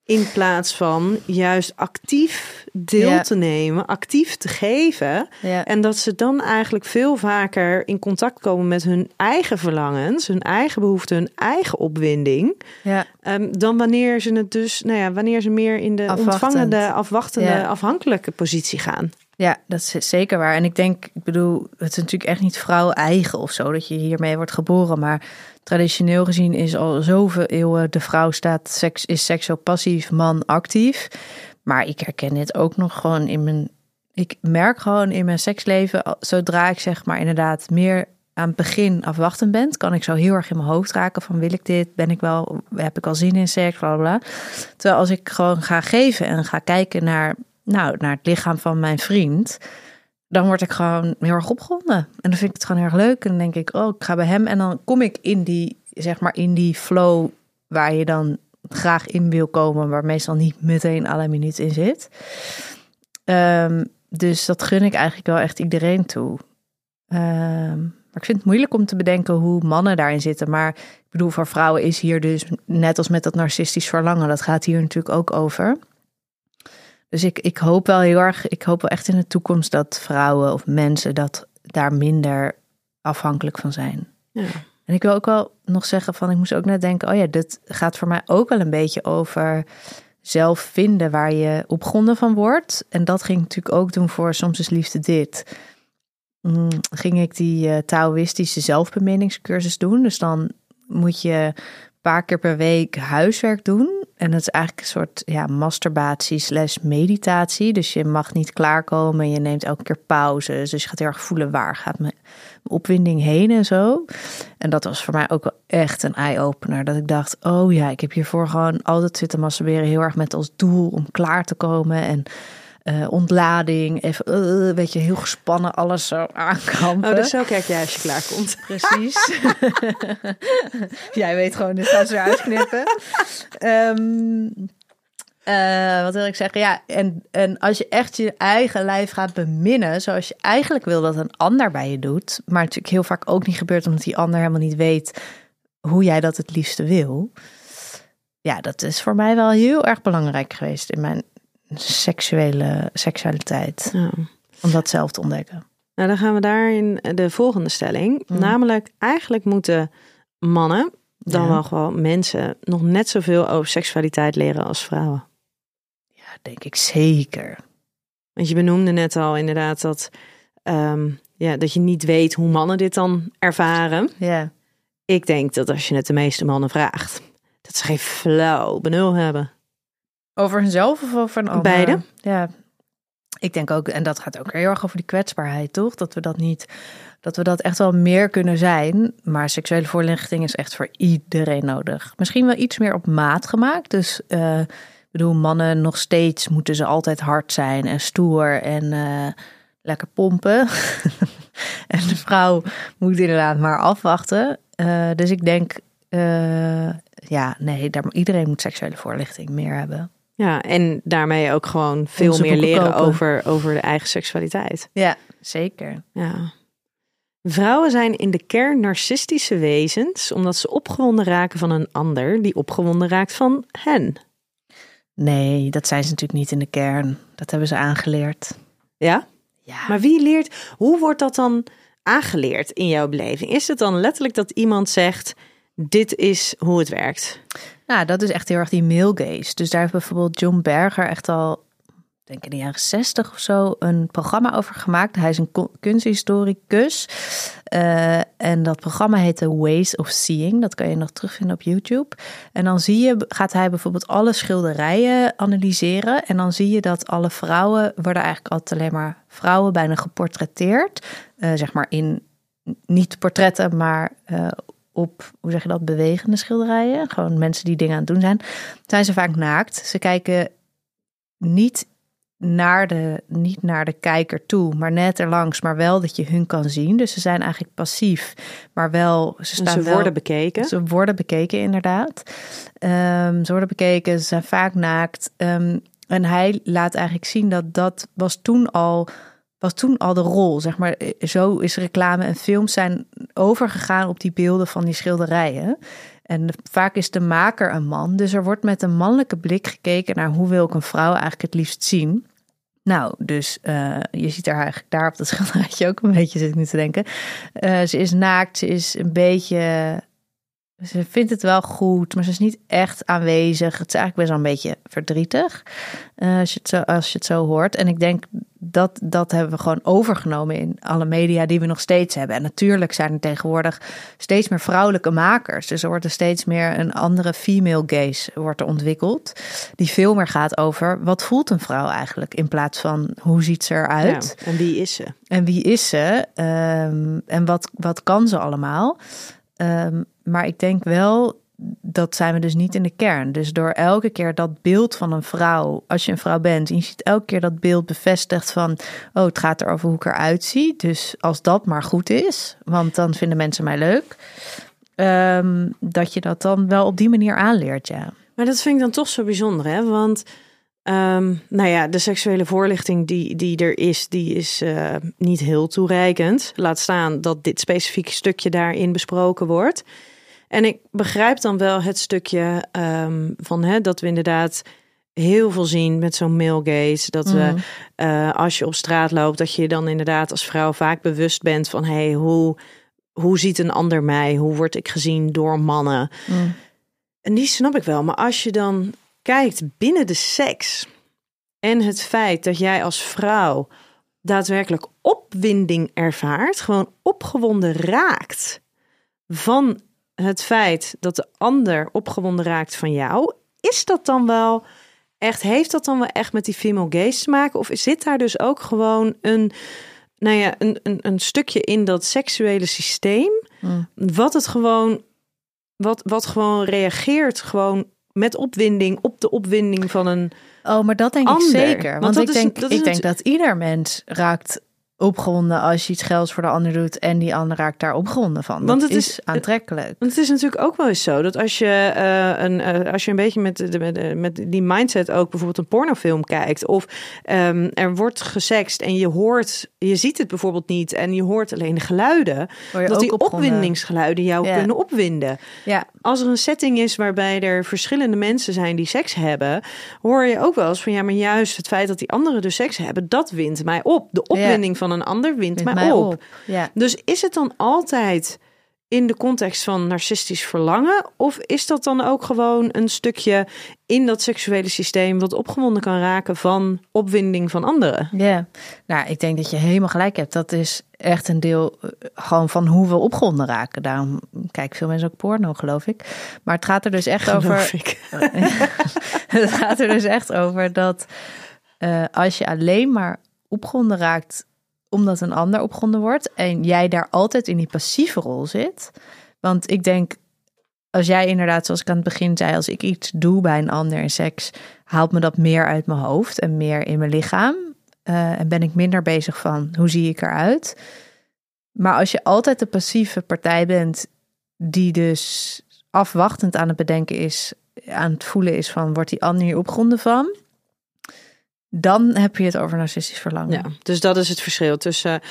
In plaats van juist actief deel ja. te nemen, actief te geven. Ja. En dat ze dan eigenlijk veel vaker in contact komen met hun eigen verlangens, hun eigen behoeften, hun eigen opwinding. Ja. Um, dan wanneer ze het dus, nou ja, wanneer ze meer in de Afwachtend. ontvangende, afwachtende, afhankelijke positie gaan. Ja, dat is zeker waar. En ik denk, ik bedoel, het is natuurlijk echt niet vrouw eigen of zo dat je hiermee wordt geboren. Maar traditioneel gezien is al zoveel eeuwen de vrouw staat seks, is seksueel passief, man actief. Maar ik herken dit ook nog gewoon in mijn. Ik merk gewoon in mijn seksleven, zodra ik zeg maar inderdaad meer aan het begin afwachtend ben, kan ik zo heel erg in mijn hoofd raken van wil ik dit, ben ik wel, heb ik al zin in seks, bla bla. Terwijl als ik gewoon ga geven en ga kijken naar, nou, naar het lichaam van mijn vriend, dan word ik gewoon heel erg opgewonden. En dan vind ik het gewoon heel erg leuk. En dan denk ik, oh, ik ga bij hem. En dan kom ik in die, zeg maar, in die flow waar je dan graag in wil komen, waar meestal niet meteen alle minuut in zit. Um, dus dat gun ik eigenlijk wel echt iedereen toe. Um, maar ik vind het moeilijk om te bedenken hoe mannen daarin zitten. Maar ik bedoel, voor vrouwen is hier dus net als met dat narcistisch verlangen, dat gaat hier natuurlijk ook over. Dus ik, ik hoop wel heel erg, ik hoop wel echt in de toekomst dat vrouwen of mensen dat daar minder afhankelijk van zijn. Ja. En ik wil ook wel nog zeggen van, ik moest ook net denken, oh ja, dit gaat voor mij ook wel een beetje over zelf vinden waar je opgronden van wordt. En dat ging ik natuurlijk ook doen voor Soms is Liefde Dit. Mm, ging ik die uh, Taoïstische zelfbeminningscursus doen. Dus dan moet je een paar keer per week huiswerk doen. En dat is eigenlijk een soort ja, masturbatie slash meditatie. Dus je mag niet klaarkomen. Je neemt elke keer pauzes. Dus je gaat heel erg voelen waar gaat mijn opwinding heen en zo. En dat was voor mij ook wel echt een eye-opener. Dat ik dacht, oh ja, ik heb hiervoor gewoon altijd zitten masturberen. Heel erg met als doel om klaar te komen. En uh, ontlading, even, uh, weet je, heel gespannen alles zo aankampen. Oh, dus zo kijk jij als je klaar komt. Precies. jij weet gewoon, dit gaat ze uitknippen. um, uh, wat wil ik zeggen? Ja, en, en als je echt je eigen lijf gaat beminnen, zoals je eigenlijk wil dat een ander bij je doet, maar natuurlijk heel vaak ook niet gebeurt omdat die ander helemaal niet weet hoe jij dat het liefste wil. Ja, dat is voor mij wel heel erg belangrijk geweest in mijn seksuele seksualiteit. Om dat zelf te ontdekken. Nou, dan gaan we daar in de volgende stelling. Mhm. Namelijk, eigenlijk moeten mannen dan Ja. wel gewoon mensen nog net zoveel over seksualiteit leren als vrouwen. Ja, denk ik zeker. Want je benoemde net al inderdaad dat, ehm, ja, dat je niet weet hoe mannen dit dan ervaren. Ja. Ik denk dat als je het de meeste mannen vraagt, dat ze geen flauw benul hebben. Over hunzelf of over een ander? Beide. Ja. Ik denk ook, en dat gaat ook heel erg over die kwetsbaarheid, toch? Dat we dat niet, dat we dat echt wel meer kunnen zijn. Maar seksuele voorlichting is echt voor iedereen nodig. Misschien wel iets meer op maat gemaakt. Dus, eh, ik bedoel, mannen nog steeds moeten ze altijd hard zijn en stoer en eh, lekker pompen. en de vrouw moet inderdaad maar afwachten. Eh, dus ik denk, ja, nee, daar, iedereen moet seksuele voorlichting meer hebben. Ja, en daarmee ook gewoon veel Onze meer leren kopen. over, over de eigen seksualiteit. Ja, zeker. Ja. Vrouwen zijn in de kern narcistische wezens, omdat ze opgewonden raken van een ander die opgewonden raakt van hen. Nee, dat zijn ze natuurlijk niet in de kern. Dat hebben ze aangeleerd. Ja? Ja, Maar wie leert, hoe wordt dat dan aangeleerd in jouw beleving? Is het dan letterlijk dat iemand zegt, dit is hoe het werkt? nou, dat is echt heel erg die male gaze. Dus daar heeft bijvoorbeeld John Berger echt al, ik denk in de jaren zestig of zo, een programma over gemaakt. Hij is een kunsthistoricus. Eh, en dat programma heet The Ways of Seeing. Dat kan je nog terugvinden op YouTube. En dan zie je, gaat hij bijvoorbeeld alle schilderijen analyseren. En dan zie je dat alle vrouwen worden eigenlijk altijd alleen maar vrouwen bijna geportretteerd. Eh, zeg maar in niet portretten, maar eh, op, hoe zeg je dat, bewegende schilderijen. Gewoon mensen die dingen aan het doen zijn. Zijn ze vaak naakt. Ze kijken niet naar de, niet naar de kijker toe, maar net erlangs, maar wel dat je hun kan zien. Dus ze zijn eigenlijk passief, maar wel, ze staan ze wel, worden bekeken. ze worden bekeken, inderdaad. Ehm, ze worden bekeken, ze zijn vaak naakt. Ehm, en hij laat eigenlijk zien dat dat was toen al, was toen al de rol. Zeg maar, zo is reclame en films zijn overgegaan op die beelden van die schilderijen. En vaak is de maker een man. Dus er wordt met een mannelijke blik gekeken naar hoe wil ik een vrouw eigenlijk het liefst zien. Nou, dus eh, je ziet er eigenlijk daar op dat schilderijtje ook een beetje, zit ik nu te denken. Eh, ze is naakt, ze is een beetje. Ze vindt het wel goed, maar ze is niet echt aanwezig. Het is eigenlijk best wel een beetje verdrietig eh, als, je het zo, als je het zo hoort. En ik denk dat dat hebben we gewoon overgenomen in alle media die we nog steeds hebben. En natuurlijk zijn er tegenwoordig steeds meer vrouwelijke makers. Dus er wordt er steeds meer een andere female gaze wordt er ontwikkeld. Die veel meer gaat over wat voelt een vrouw eigenlijk in plaats van hoe ziet ze eruit. Ja, en wie is ze? En wie is ze? Ehm, en wat, wat kan ze allemaal? Ehm, maar ik denk wel, dat zijn we dus niet in de kern. Dus door elke keer dat beeld van een vrouw, als je een vrouw bent, en je ziet elke keer dat beeld bevestigd van, oh, het gaat erover hoe ik eruit zie. Dus als dat maar goed is, want dan vinden mensen mij leuk. ehm, dat je dat dan wel op die manier aanleert, ja. Maar dat vind ik dan toch zo bijzonder, hè? Want, ehm, nou ja, de seksuele voorlichting die, die er is, die is eh, niet heel toereikend. Laat staan dat dit specifieke stukje daarin besproken wordt. En ik begrijp dan wel het stukje ehm, van hè, dat we inderdaad heel veel zien met zo'n male gaze. Dat we, Mm. eh, als je op straat loopt, dat je dan inderdaad als vrouw vaak bewust bent van... hey, hoe, hoe ziet een ander mij? Hoe word ik gezien door mannen? Mm. En die snap ik wel. Maar als je dan kijkt binnen de seks en het feit dat jij als vrouw daadwerkelijk opwinding ervaart, gewoon opgewonden raakt van het feit dat de ander opgewonden raakt van jou, is dat dan wel echt, heeft dat dan wel echt met die female gaze te maken? Of zit daar dus ook gewoon een, nou ja, een, een, een stukje in dat seksuele systeem, Mm. wat het gewoon, wat, wat gewoon reageert gewoon met opwinding op de opwinding van een. Oh, maar dat denk Ander. ik zeker. Want ik, is- dat ik denk dat ieder mens raakt opgewonden als je iets gelds voor de ander doet en die ander raakt daar opgewonden van. Want het is, is- aantrekkelijk. Want het is natuurlijk ook wel eens zo dat als je, eh, een, eh, als je een beetje met, de, met, met die mindset ook bijvoorbeeld een pornofilm kijkt. Of ehm, er wordt gesext en je hoort, je ziet het bijvoorbeeld niet en je hoort alleen de geluiden. Dat die opgewonden. opwindingsgeluiden jou Ja. kunnen opwinden. Ja, Als er een setting is waarbij er verschillende mensen zijn die seks hebben, hoor je ook wel eens van ja, maar juist het feit dat die anderen dus seks hebben, dat wint mij op. De opwinding van een ander wint mij, mij op. op. Ja. Dus is het dan altijd in de context van narcistisch verlangen? Of is dat dan ook gewoon een stukje in dat seksuele systeem wat opgewonden kan raken van opwinding van anderen? Ja, nou, ik denk dat je helemaal gelijk hebt. Dat is echt een deel eh, gewoon van hoe we opgewonden raken. Daarom kijken veel mensen ook porno, geloof ik. Maar het gaat er dus echt Geloof over. ik. het gaat er dus echt over dat eh, als je alleen maar opgewonden raakt omdat een ander opgewonden wordt en jij daar altijd in die passieve rol zit. Want ik denk, als jij inderdaad, zoals ik aan het begin zei, als ik iets doe bij een ander in seks, haalt me dat meer uit mijn hoofd en meer in mijn lichaam. Eh, en ben ik minder bezig van hoe zie ik eruit. Maar als je altijd de passieve partij bent, die dus afwachtend aan het bedenken is, aan het voelen is van, wordt die ander hier opgewonden van? Dan heb je het over narcistisch verlangen. Ja, dus dat is het verschil tussen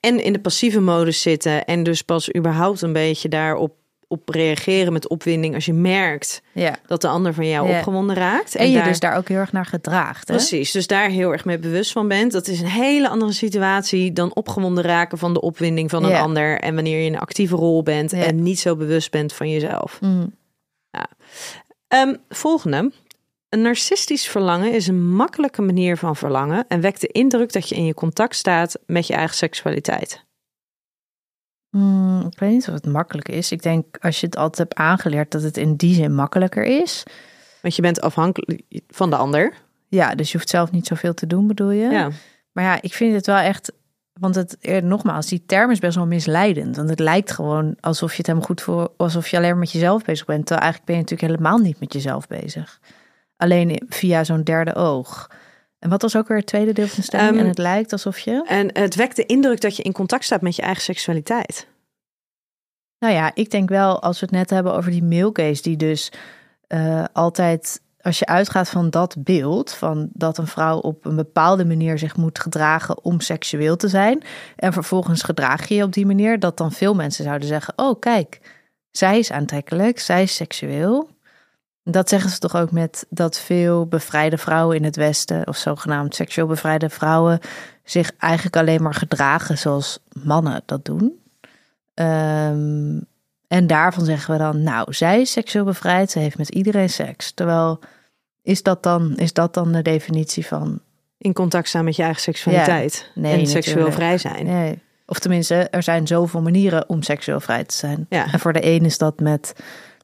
en in de passieve modus zitten en dus pas überhaupt een beetje daarop op reageren met opwinding als je merkt Ja. dat de ander van jou Ja. opgewonden raakt. En, je daar- dus daar ook heel erg naar gedraagt. Hè? Precies, dus daar heel erg mee bewust van bent. Dat is een hele andere situatie dan opgewonden raken van de opwinding van een Ja. ander. En wanneer je in een actieve rol bent en niet zo bewust bent van jezelf. Mm. Ehm, volgende. Een narcistisch verlangen is een makkelijke manier van verlangen en wekt de indruk dat je in je contact staat met je eigen seksualiteit. Mm, ik weet niet of het makkelijk is. Ik denk als je het altijd hebt aangeleerd dat het in die zin makkelijker is. Want je bent afhankelijk van de ander. Ja, dus je hoeft zelf niet zoveel te doen, bedoel je? Ja. Maar ja, ik vind het wel echt. Want het, eh, nogmaals, die term is best wel misleidend. Want het lijkt gewoon alsof je het helemaal goed voor. alsof je alleen maar met jezelf bezig bent. Terwijl eigenlijk ben je natuurlijk helemaal niet met jezelf bezig. Alleen via zo'n derde oog. En wat was ook weer het tweede deel van de stelling? Ehm, en het lijkt alsof je. En het wekt de indruk dat je in contact staat met je eigen seksualiteit. Nou ja, ik denk wel, als we het net hebben over die male gaze, die dus eh, altijd, als je uitgaat van dat beeld, van dat een vrouw op een bepaalde manier zich moet gedragen om seksueel te zijn, en vervolgens gedraag je je op die manier, dat dan veel mensen zouden zeggen, oh kijk, zij is aantrekkelijk, zij is seksueel. Dat zeggen ze toch ook met dat veel bevrijde vrouwen in het Westen, of zogenaamd seksueel bevrijde vrouwen, zich eigenlijk alleen maar gedragen zoals mannen dat doen. Ehm, en daarvan zeggen we dan, nou, zij is seksueel bevrijd, ze heeft met iedereen seks. Terwijl, is dat dan, is dat dan de definitie van In contact staan met je eigen seksualiteit. Nee, en seksueel vrij zijn. Nee. Of tenminste, er zijn zoveel manieren om seksueel vrij te zijn. Ja. En voor de een is dat met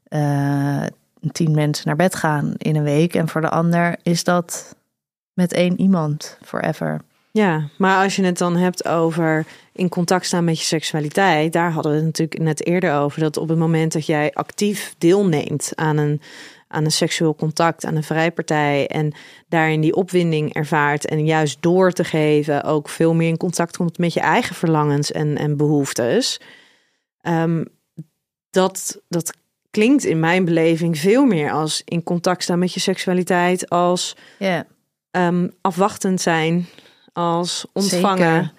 eh, tien mensen naar bed gaan in een week. En voor de ander is dat met één iemand forever. Ja, maar als je het dan hebt over in contact staan met je seksualiteit, daar hadden we het natuurlijk net eerder over. Dat op het moment dat jij actief deelneemt aan een, aan een seksueel contact, aan een vrijpartij en daarin die opwinding ervaart en juist door te geven ook veel meer in contact komt met je eigen verlangens en, en behoeftes. Ehm, dat, dat klinkt in mijn beleving veel meer als in contact staan met je seksualiteit, als ehm, afwachtend zijn, als ontvangen.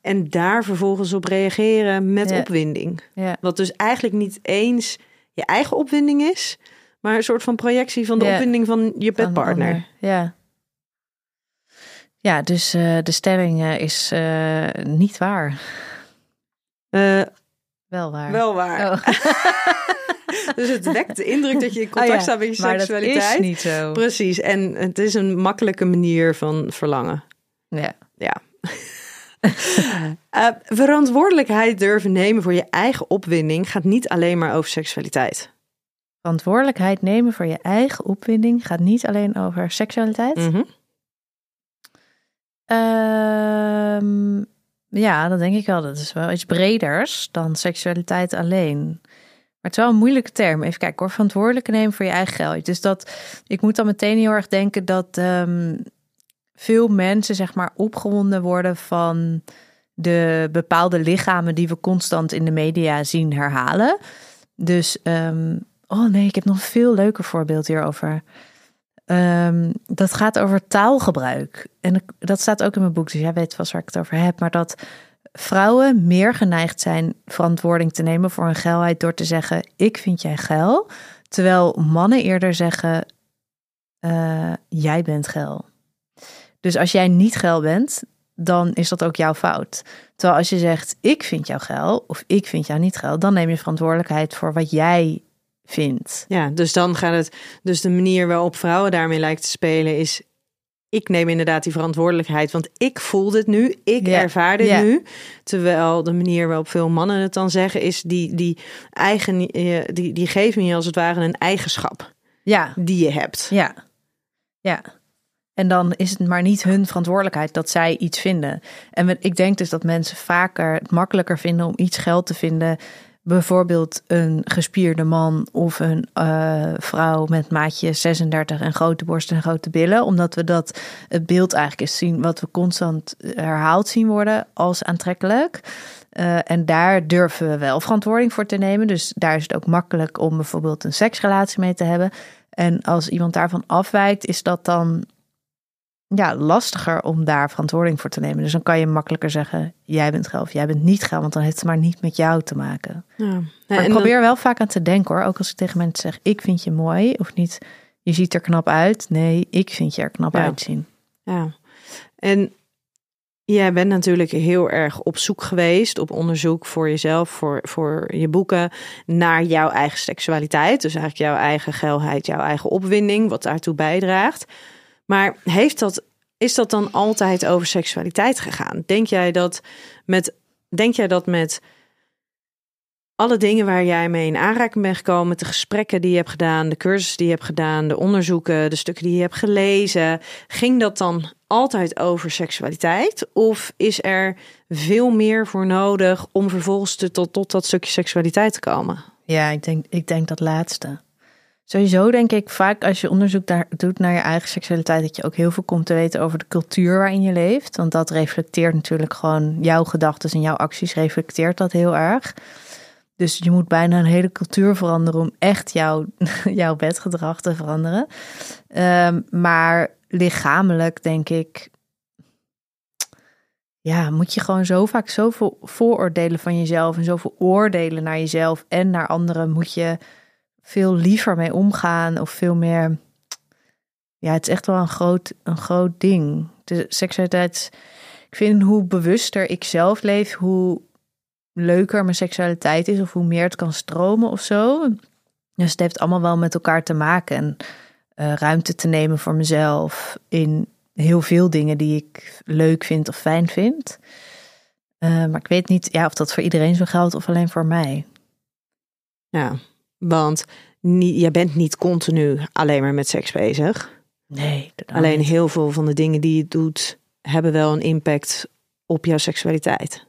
En daar vervolgens op reageren met opwinding. Wat dus eigenlijk niet eens je eigen opwinding is, maar een soort van projectie van de opwinding van je bedpartner. Ja. Ja, dus eh, de stelling eh, is eh, niet waar. Wel waar. wel waar. Oh. Dus het wekt de indruk dat je in contact Oh ja, staat met je maar dat seksualiteit. is niet zo. Precies. En het is een makkelijke manier van verlangen. Ja. Ja. Eh, verantwoordelijkheid durven nemen voor je eigen opwinding gaat niet alleen maar over seksualiteit. Verantwoordelijkheid nemen voor je eigen opwinding gaat niet alleen over seksualiteit. Mhm. Ehm, ja, dat denk ik wel. Dat is wel iets breders dan seksualiteit alleen. Maar het is wel een moeilijke term. Even kijken hoor. Verantwoordelijk nemen voor je eigen geld. Dus dat, ik moet dan meteen heel erg denken dat ehm, veel mensen zeg maar opgewonden worden van de bepaalde lichamen die we constant in de media zien herhalen. Dus, ehm, oh nee, ik heb nog een veel leuker voorbeeld hierover. Ehm, dat gaat over taalgebruik. En dat staat ook in mijn boek, dus jij weet vast waar ik het over heb. Maar dat vrouwen meer geneigd zijn verantwoording te nemen voor hun geilheid door te zeggen: Ik vind jij geil. Terwijl mannen eerder zeggen: eh, Jij bent geil. Dus als jij niet geil bent, dan is dat ook jouw fout. Terwijl als je zegt, ik vind jou geil of ik vind jou niet geil, dan neem je verantwoordelijkheid voor wat jij vindt. Ja, dus dan gaat het. Dus de manier waarop vrouwen daarmee lijkt te spelen is. Ik neem inderdaad die verantwoordelijkheid, want ik voel dit nu, ik Ja, ervaar dit ja. nu. Terwijl de manier waarop veel mannen het dan zeggen, is die, die eigen, eh, die, die geven je als het ware een eigenschap Ja, die je hebt. ja, ja. En dan is het maar niet hun verantwoordelijkheid dat zij iets vinden. En ik denk dus dat mensen vaker het makkelijker vinden om iets geld te vinden. Bijvoorbeeld een gespierde man of een eh, vrouw met maatje 36 en grote borsten en grote billen. Omdat we dat het beeld eigenlijk is zien wat we constant herhaald zien worden als aantrekkelijk. Eh, en daar durven we wel verantwoording voor te nemen. Dus daar is het ook makkelijk om bijvoorbeeld een seksrelatie mee te hebben. En als iemand daarvan afwijkt, is dat dan ja, lastiger om daar verantwoording voor te nemen. Dus dan kan je makkelijker zeggen: jij bent geil of jij bent niet geil, want dan heeft het maar niet met jou te maken. Ja. Maar ik dan- probeer wel vaak aan te denken hoor. Ook als ik tegen mensen zeg: ik vind je mooi of niet. Je ziet er knap uit. Nee, ik vind je er knap Ja. uitzien. Ja, en jij bent natuurlijk heel erg op zoek geweest, op onderzoek voor jezelf, voor, voor je boeken, naar jouw eigen seksualiteit. Dus eigenlijk jouw eigen geilheid, jouw eigen opwinding, wat daartoe bijdraagt. Maar heeft dat, is dat dan altijd over seksualiteit gegaan? Denk jij dat met, denk jij dat met alle dingen waar jij mee in aanraking bent gekomen, de gesprekken die je hebt gedaan, de cursussen die je hebt gedaan, de onderzoeken, de stukken die je hebt gelezen, ging dat dan altijd over seksualiteit? Of is er veel meer voor nodig om vervolgens te, tot, tot dat stukje seksualiteit te komen? Ja, ik denk, ik denk dat laatste. Sowieso denk ik vaak als je onderzoek daar, doet naar je eigen seksualiteit, dat je ook heel veel komt te weten over de cultuur waarin je leeft. Want dat reflecteert natuurlijk gewoon jouw gedachten en jouw acties, reflecteert dat heel erg. Dus je moet bijna een hele cultuur veranderen om echt jouw, jouw bedgedrag te veranderen. Ehm, maar lichamelijk denk ik, ja, moet je gewoon zo vaak zoveel vooroordelen van jezelf en zoveel oordelen naar jezelf en naar anderen, moet je veel liever mee omgaan of veel meer. Ja, het is echt wel een groot, een groot ding. De seksualiteit. Ik vind hoe bewuster ik zelf leef, hoe leuker mijn seksualiteit is of hoe meer het kan stromen of zo. Dus het heeft allemaal wel met elkaar te maken. En eh, ruimte te nemen voor mezelf in heel veel dingen die ik leuk vind of fijn vind. Eh, maar ik weet niet ja, of dat voor iedereen zo geldt of alleen voor mij. Ja, want niet, je bent niet continu alleen maar met seks bezig. Nee, Alleen niet. heel veel van de dingen die je doet, hebben wel een impact op jouw seksualiteit.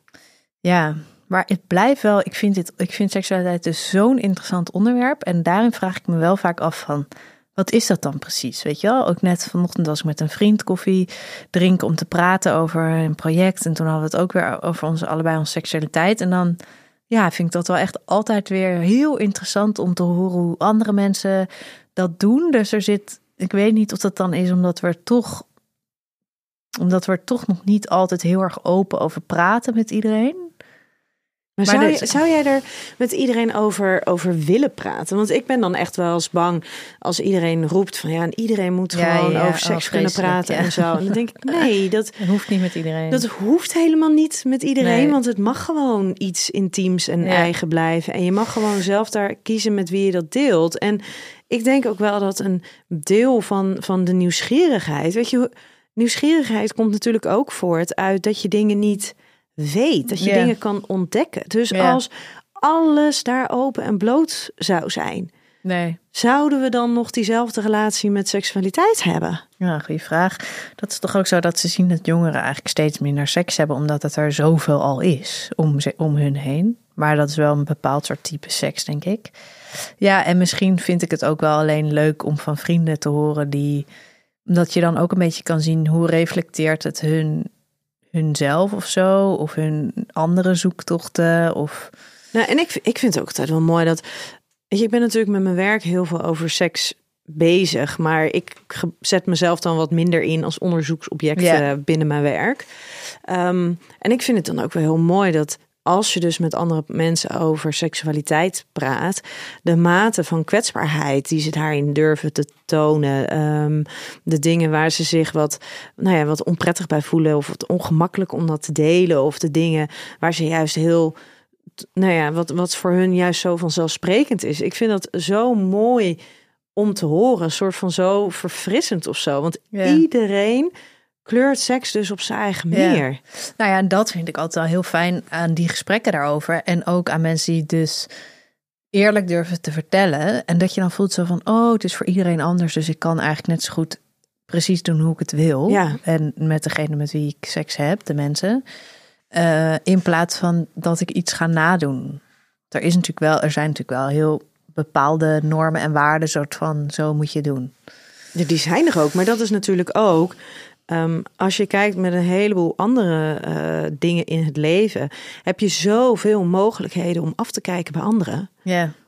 Ja, maar het blijft wel. Ik vind, dit, ik vind seksualiteit dus zo'n interessant onderwerp. En daarin vraag ik me wel vaak af van. Wat is dat dan precies? Weet je wel? Ook net vanochtend was ik met een vriend koffie drinken om te praten over een project. En toen hadden we het ook weer over onze, allebei onze seksualiteit. En dan ja, vind ik dat wel echt altijd weer heel interessant om te horen hoe andere mensen dat doen. Dus er zit, ik weet niet of dat dan is omdat we toch, omdat we er toch nog niet altijd heel erg open over praten met iedereen. Maar, Maar zou, de- je, zou jij er met iedereen over, over willen praten? Want ik ben dan echt wel eens bang als iedereen roept van ja, en iedereen moet Ja, gewoon ja, over seks oh, kunnen vreselijk, praten ja. en zo. En dan denk ik, nee, dat, Dat hoeft niet met iedereen. dat hoeft helemaal niet met iedereen. Nee. Want het mag gewoon iets intiems en eigen blijven. En je mag gewoon zelf daar kiezen met wie je dat deelt. En ik denk ook wel dat een deel van, van de nieuwsgierigheid, weet je, nieuwsgierigheid komt natuurlijk ook voort uit dat je dingen niet weet, dat je dingen kan ontdekken. Dus als alles daar open en bloot zou zijn, Nee. zouden we dan nog diezelfde relatie met seksualiteit hebben? Ja, goede vraag. Dat is toch ook zo dat ze zien dat jongeren eigenlijk steeds minder seks hebben, omdat het er zoveel al is om, ze, om hun heen. Maar dat is wel een bepaald soort type seks, denk ik. Ja, en misschien vind ik het ook wel alleen leuk om van vrienden te horen die. Dat je dan ook een beetje kan zien hoe reflecteert het hun, hunzelf of zo, of hun andere zoektochten. Of Nou, en ik, ik vind het ook altijd wel mooi dat. Weet je, ik ben natuurlijk met mijn werk heel veel over seks bezig, maar ik zet mezelf dan wat minder in als onderzoeksobject binnen mijn werk. Ehm, en ik vind het dan ook wel heel mooi dat als je dus met andere mensen over seksualiteit praat, de mate van kwetsbaarheid die ze daarin durven te tonen, ehm, de dingen waar ze zich wat, nou ja, wat onprettig bij voelen of wat ongemakkelijk om dat te delen, of de dingen waar ze juist heel, nou ja, wat, wat voor hun juist zo vanzelfsprekend is. Ik vind dat zo mooi om te horen, een soort van zo verfrissend of zo, want iedereen kleurt seks dus op zijn eigen manier. Nou ja, en dat vind ik altijd wel heel fijn aan die gesprekken daarover. En ook aan mensen die dus eerlijk durven te vertellen. En dat je dan voelt zo van, oh, het is voor iedereen anders. Dus ik kan eigenlijk net zo goed precies doen hoe ik het wil. Ja. En met degene met wie ik seks heb, de mensen. Uh, in plaats van dat ik iets ga nadoen. Er, is natuurlijk wel, er zijn natuurlijk wel heel bepaalde normen en waarden, soort van zo moet je doen. Ja, die zijn er ook, maar dat is natuurlijk ook Ehm, als je kijkt met een heleboel andere uh, dingen in het leven, heb je zoveel mogelijkheden om af te kijken bij anderen.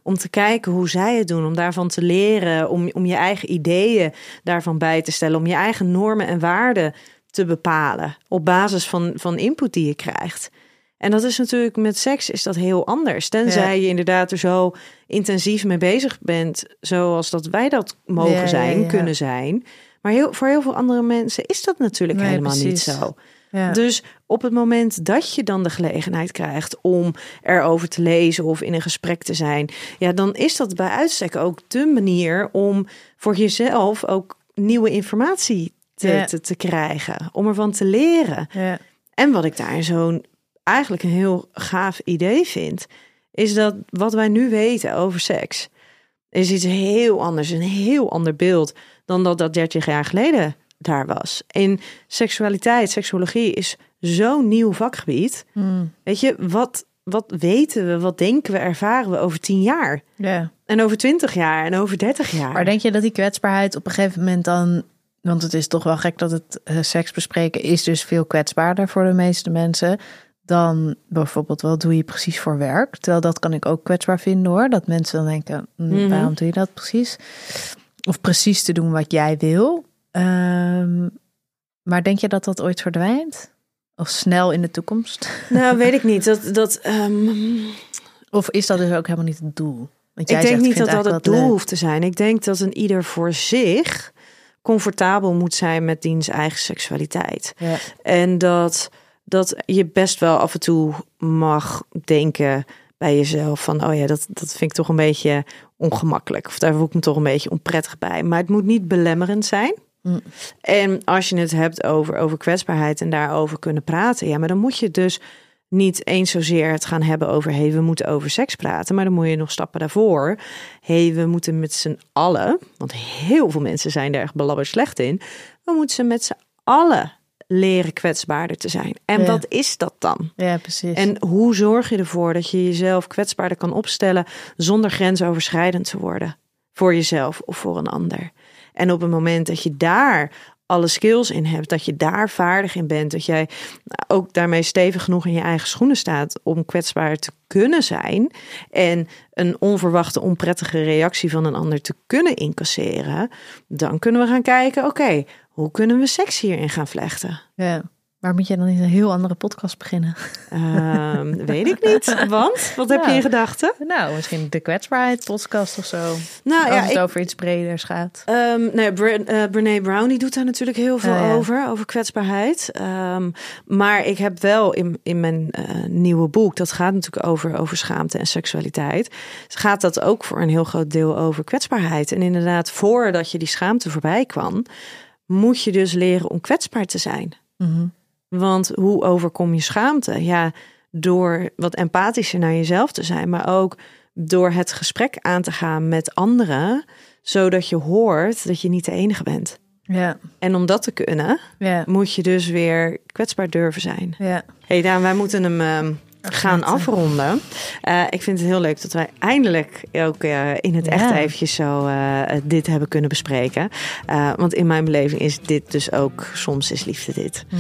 Om te kijken hoe zij het doen, om daarvan te leren, om, om je eigen ideeën daarvan bij te stellen, om je eigen normen en waarden te bepalen op basis van, van input die je krijgt. En dat is natuurlijk met seks is dat heel anders. Tenzij je inderdaad er zo intensief mee bezig bent, zoals dat wij dat mogen zijn, kunnen zijn. Maar heel, voor heel veel andere mensen is dat natuurlijk helemaal niet zo. Ja. Dus op het moment dat je dan de gelegenheid krijgt om erover te lezen of in een gesprek te zijn, ja, dan is dat bij uitstek ook de manier om voor jezelf ook nieuwe informatie te, te, te, krijgen, om ervan te leren. Ja. En wat ik daar zo'n eigenlijk een heel gaaf idee vind, is dat wat wij nu weten over seks is iets heel anders, een heel ander beeld dan dat dat 30 jaar geleden daar was. En seksualiteit, seksologie is zo'n nieuw vakgebied. Hmm. Weet je, wat, wat weten we, wat denken we, ervaren we over 10 jaar? Ja. En over 20 jaar en over 30 jaar. Maar denk je dat die kwetsbaarheid op een gegeven moment dan. Want het is toch wel gek dat het uh, seks bespreken is dus veel kwetsbaarder voor de meeste mensen dan bijvoorbeeld wat doe je precies voor werk. Terwijl dat kan ik ook kwetsbaar vinden hoor. Dat mensen dan denken, hm, mhm. waarom doe je dat precies? Of precies te doen wat jij wil. Um, maar denk je dat dat ooit verdwijnt? Of snel in de toekomst? Nou, weet ik niet. Dat, dat, um... Of is dat dus ook helemaal niet het doel? Want jij ik denk niet dat dat het doel hoeft te zijn. Ik denk dat een ieder voor zich comfortabel moet zijn met diens eigen seksualiteit. Ja. En dat dat je best wel af en toe mag denken bij jezelf van, oh ja, dat, dat vind ik toch een beetje ongemakkelijk. Of daar voel ik me toch een beetje onprettig bij. Maar het moet niet belemmerend zijn. Mm. En als je het hebt over, over kwetsbaarheid en daarover kunnen praten, ja, maar dan moet je dus niet eens zozeer het gaan hebben over, hey, we moeten over seks praten, maar dan moet je nog stappen daarvoor. hey, we moeten met z'n allen, want heel veel mensen zijn er echt belabberd slecht in, we moeten ze met z'n allen leren kwetsbaarder te zijn. En wat is dat dan? Ja, precies. En hoe zorg je ervoor dat je jezelf kwetsbaarder kan opstellen zonder grensoverschrijdend te worden? Voor jezelf of voor een ander. En op het moment dat je daar alle skills in hebt, dat je daar vaardig in bent, dat jij ook daarmee stevig genoeg in je eigen schoenen staat om kwetsbaar te kunnen zijn en een onverwachte, onprettige reactie van een ander te kunnen incasseren, dan kunnen we gaan kijken, oké, hoe kunnen we seks hierin gaan vlechten? Ja. Maar moet jij dan niet een heel andere podcast beginnen? Um, weet ik niet. Want wat heb je in gedachten? Nou, misschien de kwetsbaarheid podcast of zo. Nou, als ja, het ik, over iets breders gaat. Um, nee, Bre uh, Brene Brown die doet daar natuurlijk heel veel Oh, ja. over, over kwetsbaarheid. Um, maar ik heb wel in, in mijn uh, nieuwe boek, dat gaat natuurlijk over, over schaamte en seksualiteit, gaat dat ook voor een heel groot deel over kwetsbaarheid. En inderdaad, voordat je die schaamte voorbij kwam, moet je dus leren om kwetsbaar te zijn. Mhm. Want hoe overkom je schaamte? Ja, door wat empathischer naar jezelf te zijn, maar ook door het gesprek aan te gaan met anderen, zodat je hoort dat je niet de enige bent. Ja, En om dat te kunnen, ja, moet je dus weer kwetsbaar durven zijn. ja. hey Daan, wij moeten hem ehm, gaan afronden. Eh, ik vind het heel leuk dat wij eindelijk ook eh, in het Ja. echt eventjes zo eh, dit hebben kunnen bespreken. Want in mijn beleving is dit dus ook, soms is liefde dit. Mm.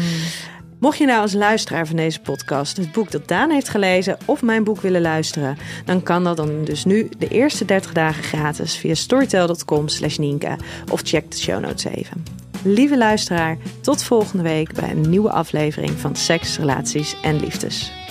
Mocht je nou als luisteraar van deze podcast het boek dat Daan heeft gelezen of mijn boek willen luisteren, dan kan dat dan dus nu de eerste 30 dagen gratis via storytel.com slash Nienke of check de show notes even. Lieve luisteraar, tot volgende week bij een nieuwe aflevering van Seks, Relaties en Liefdes.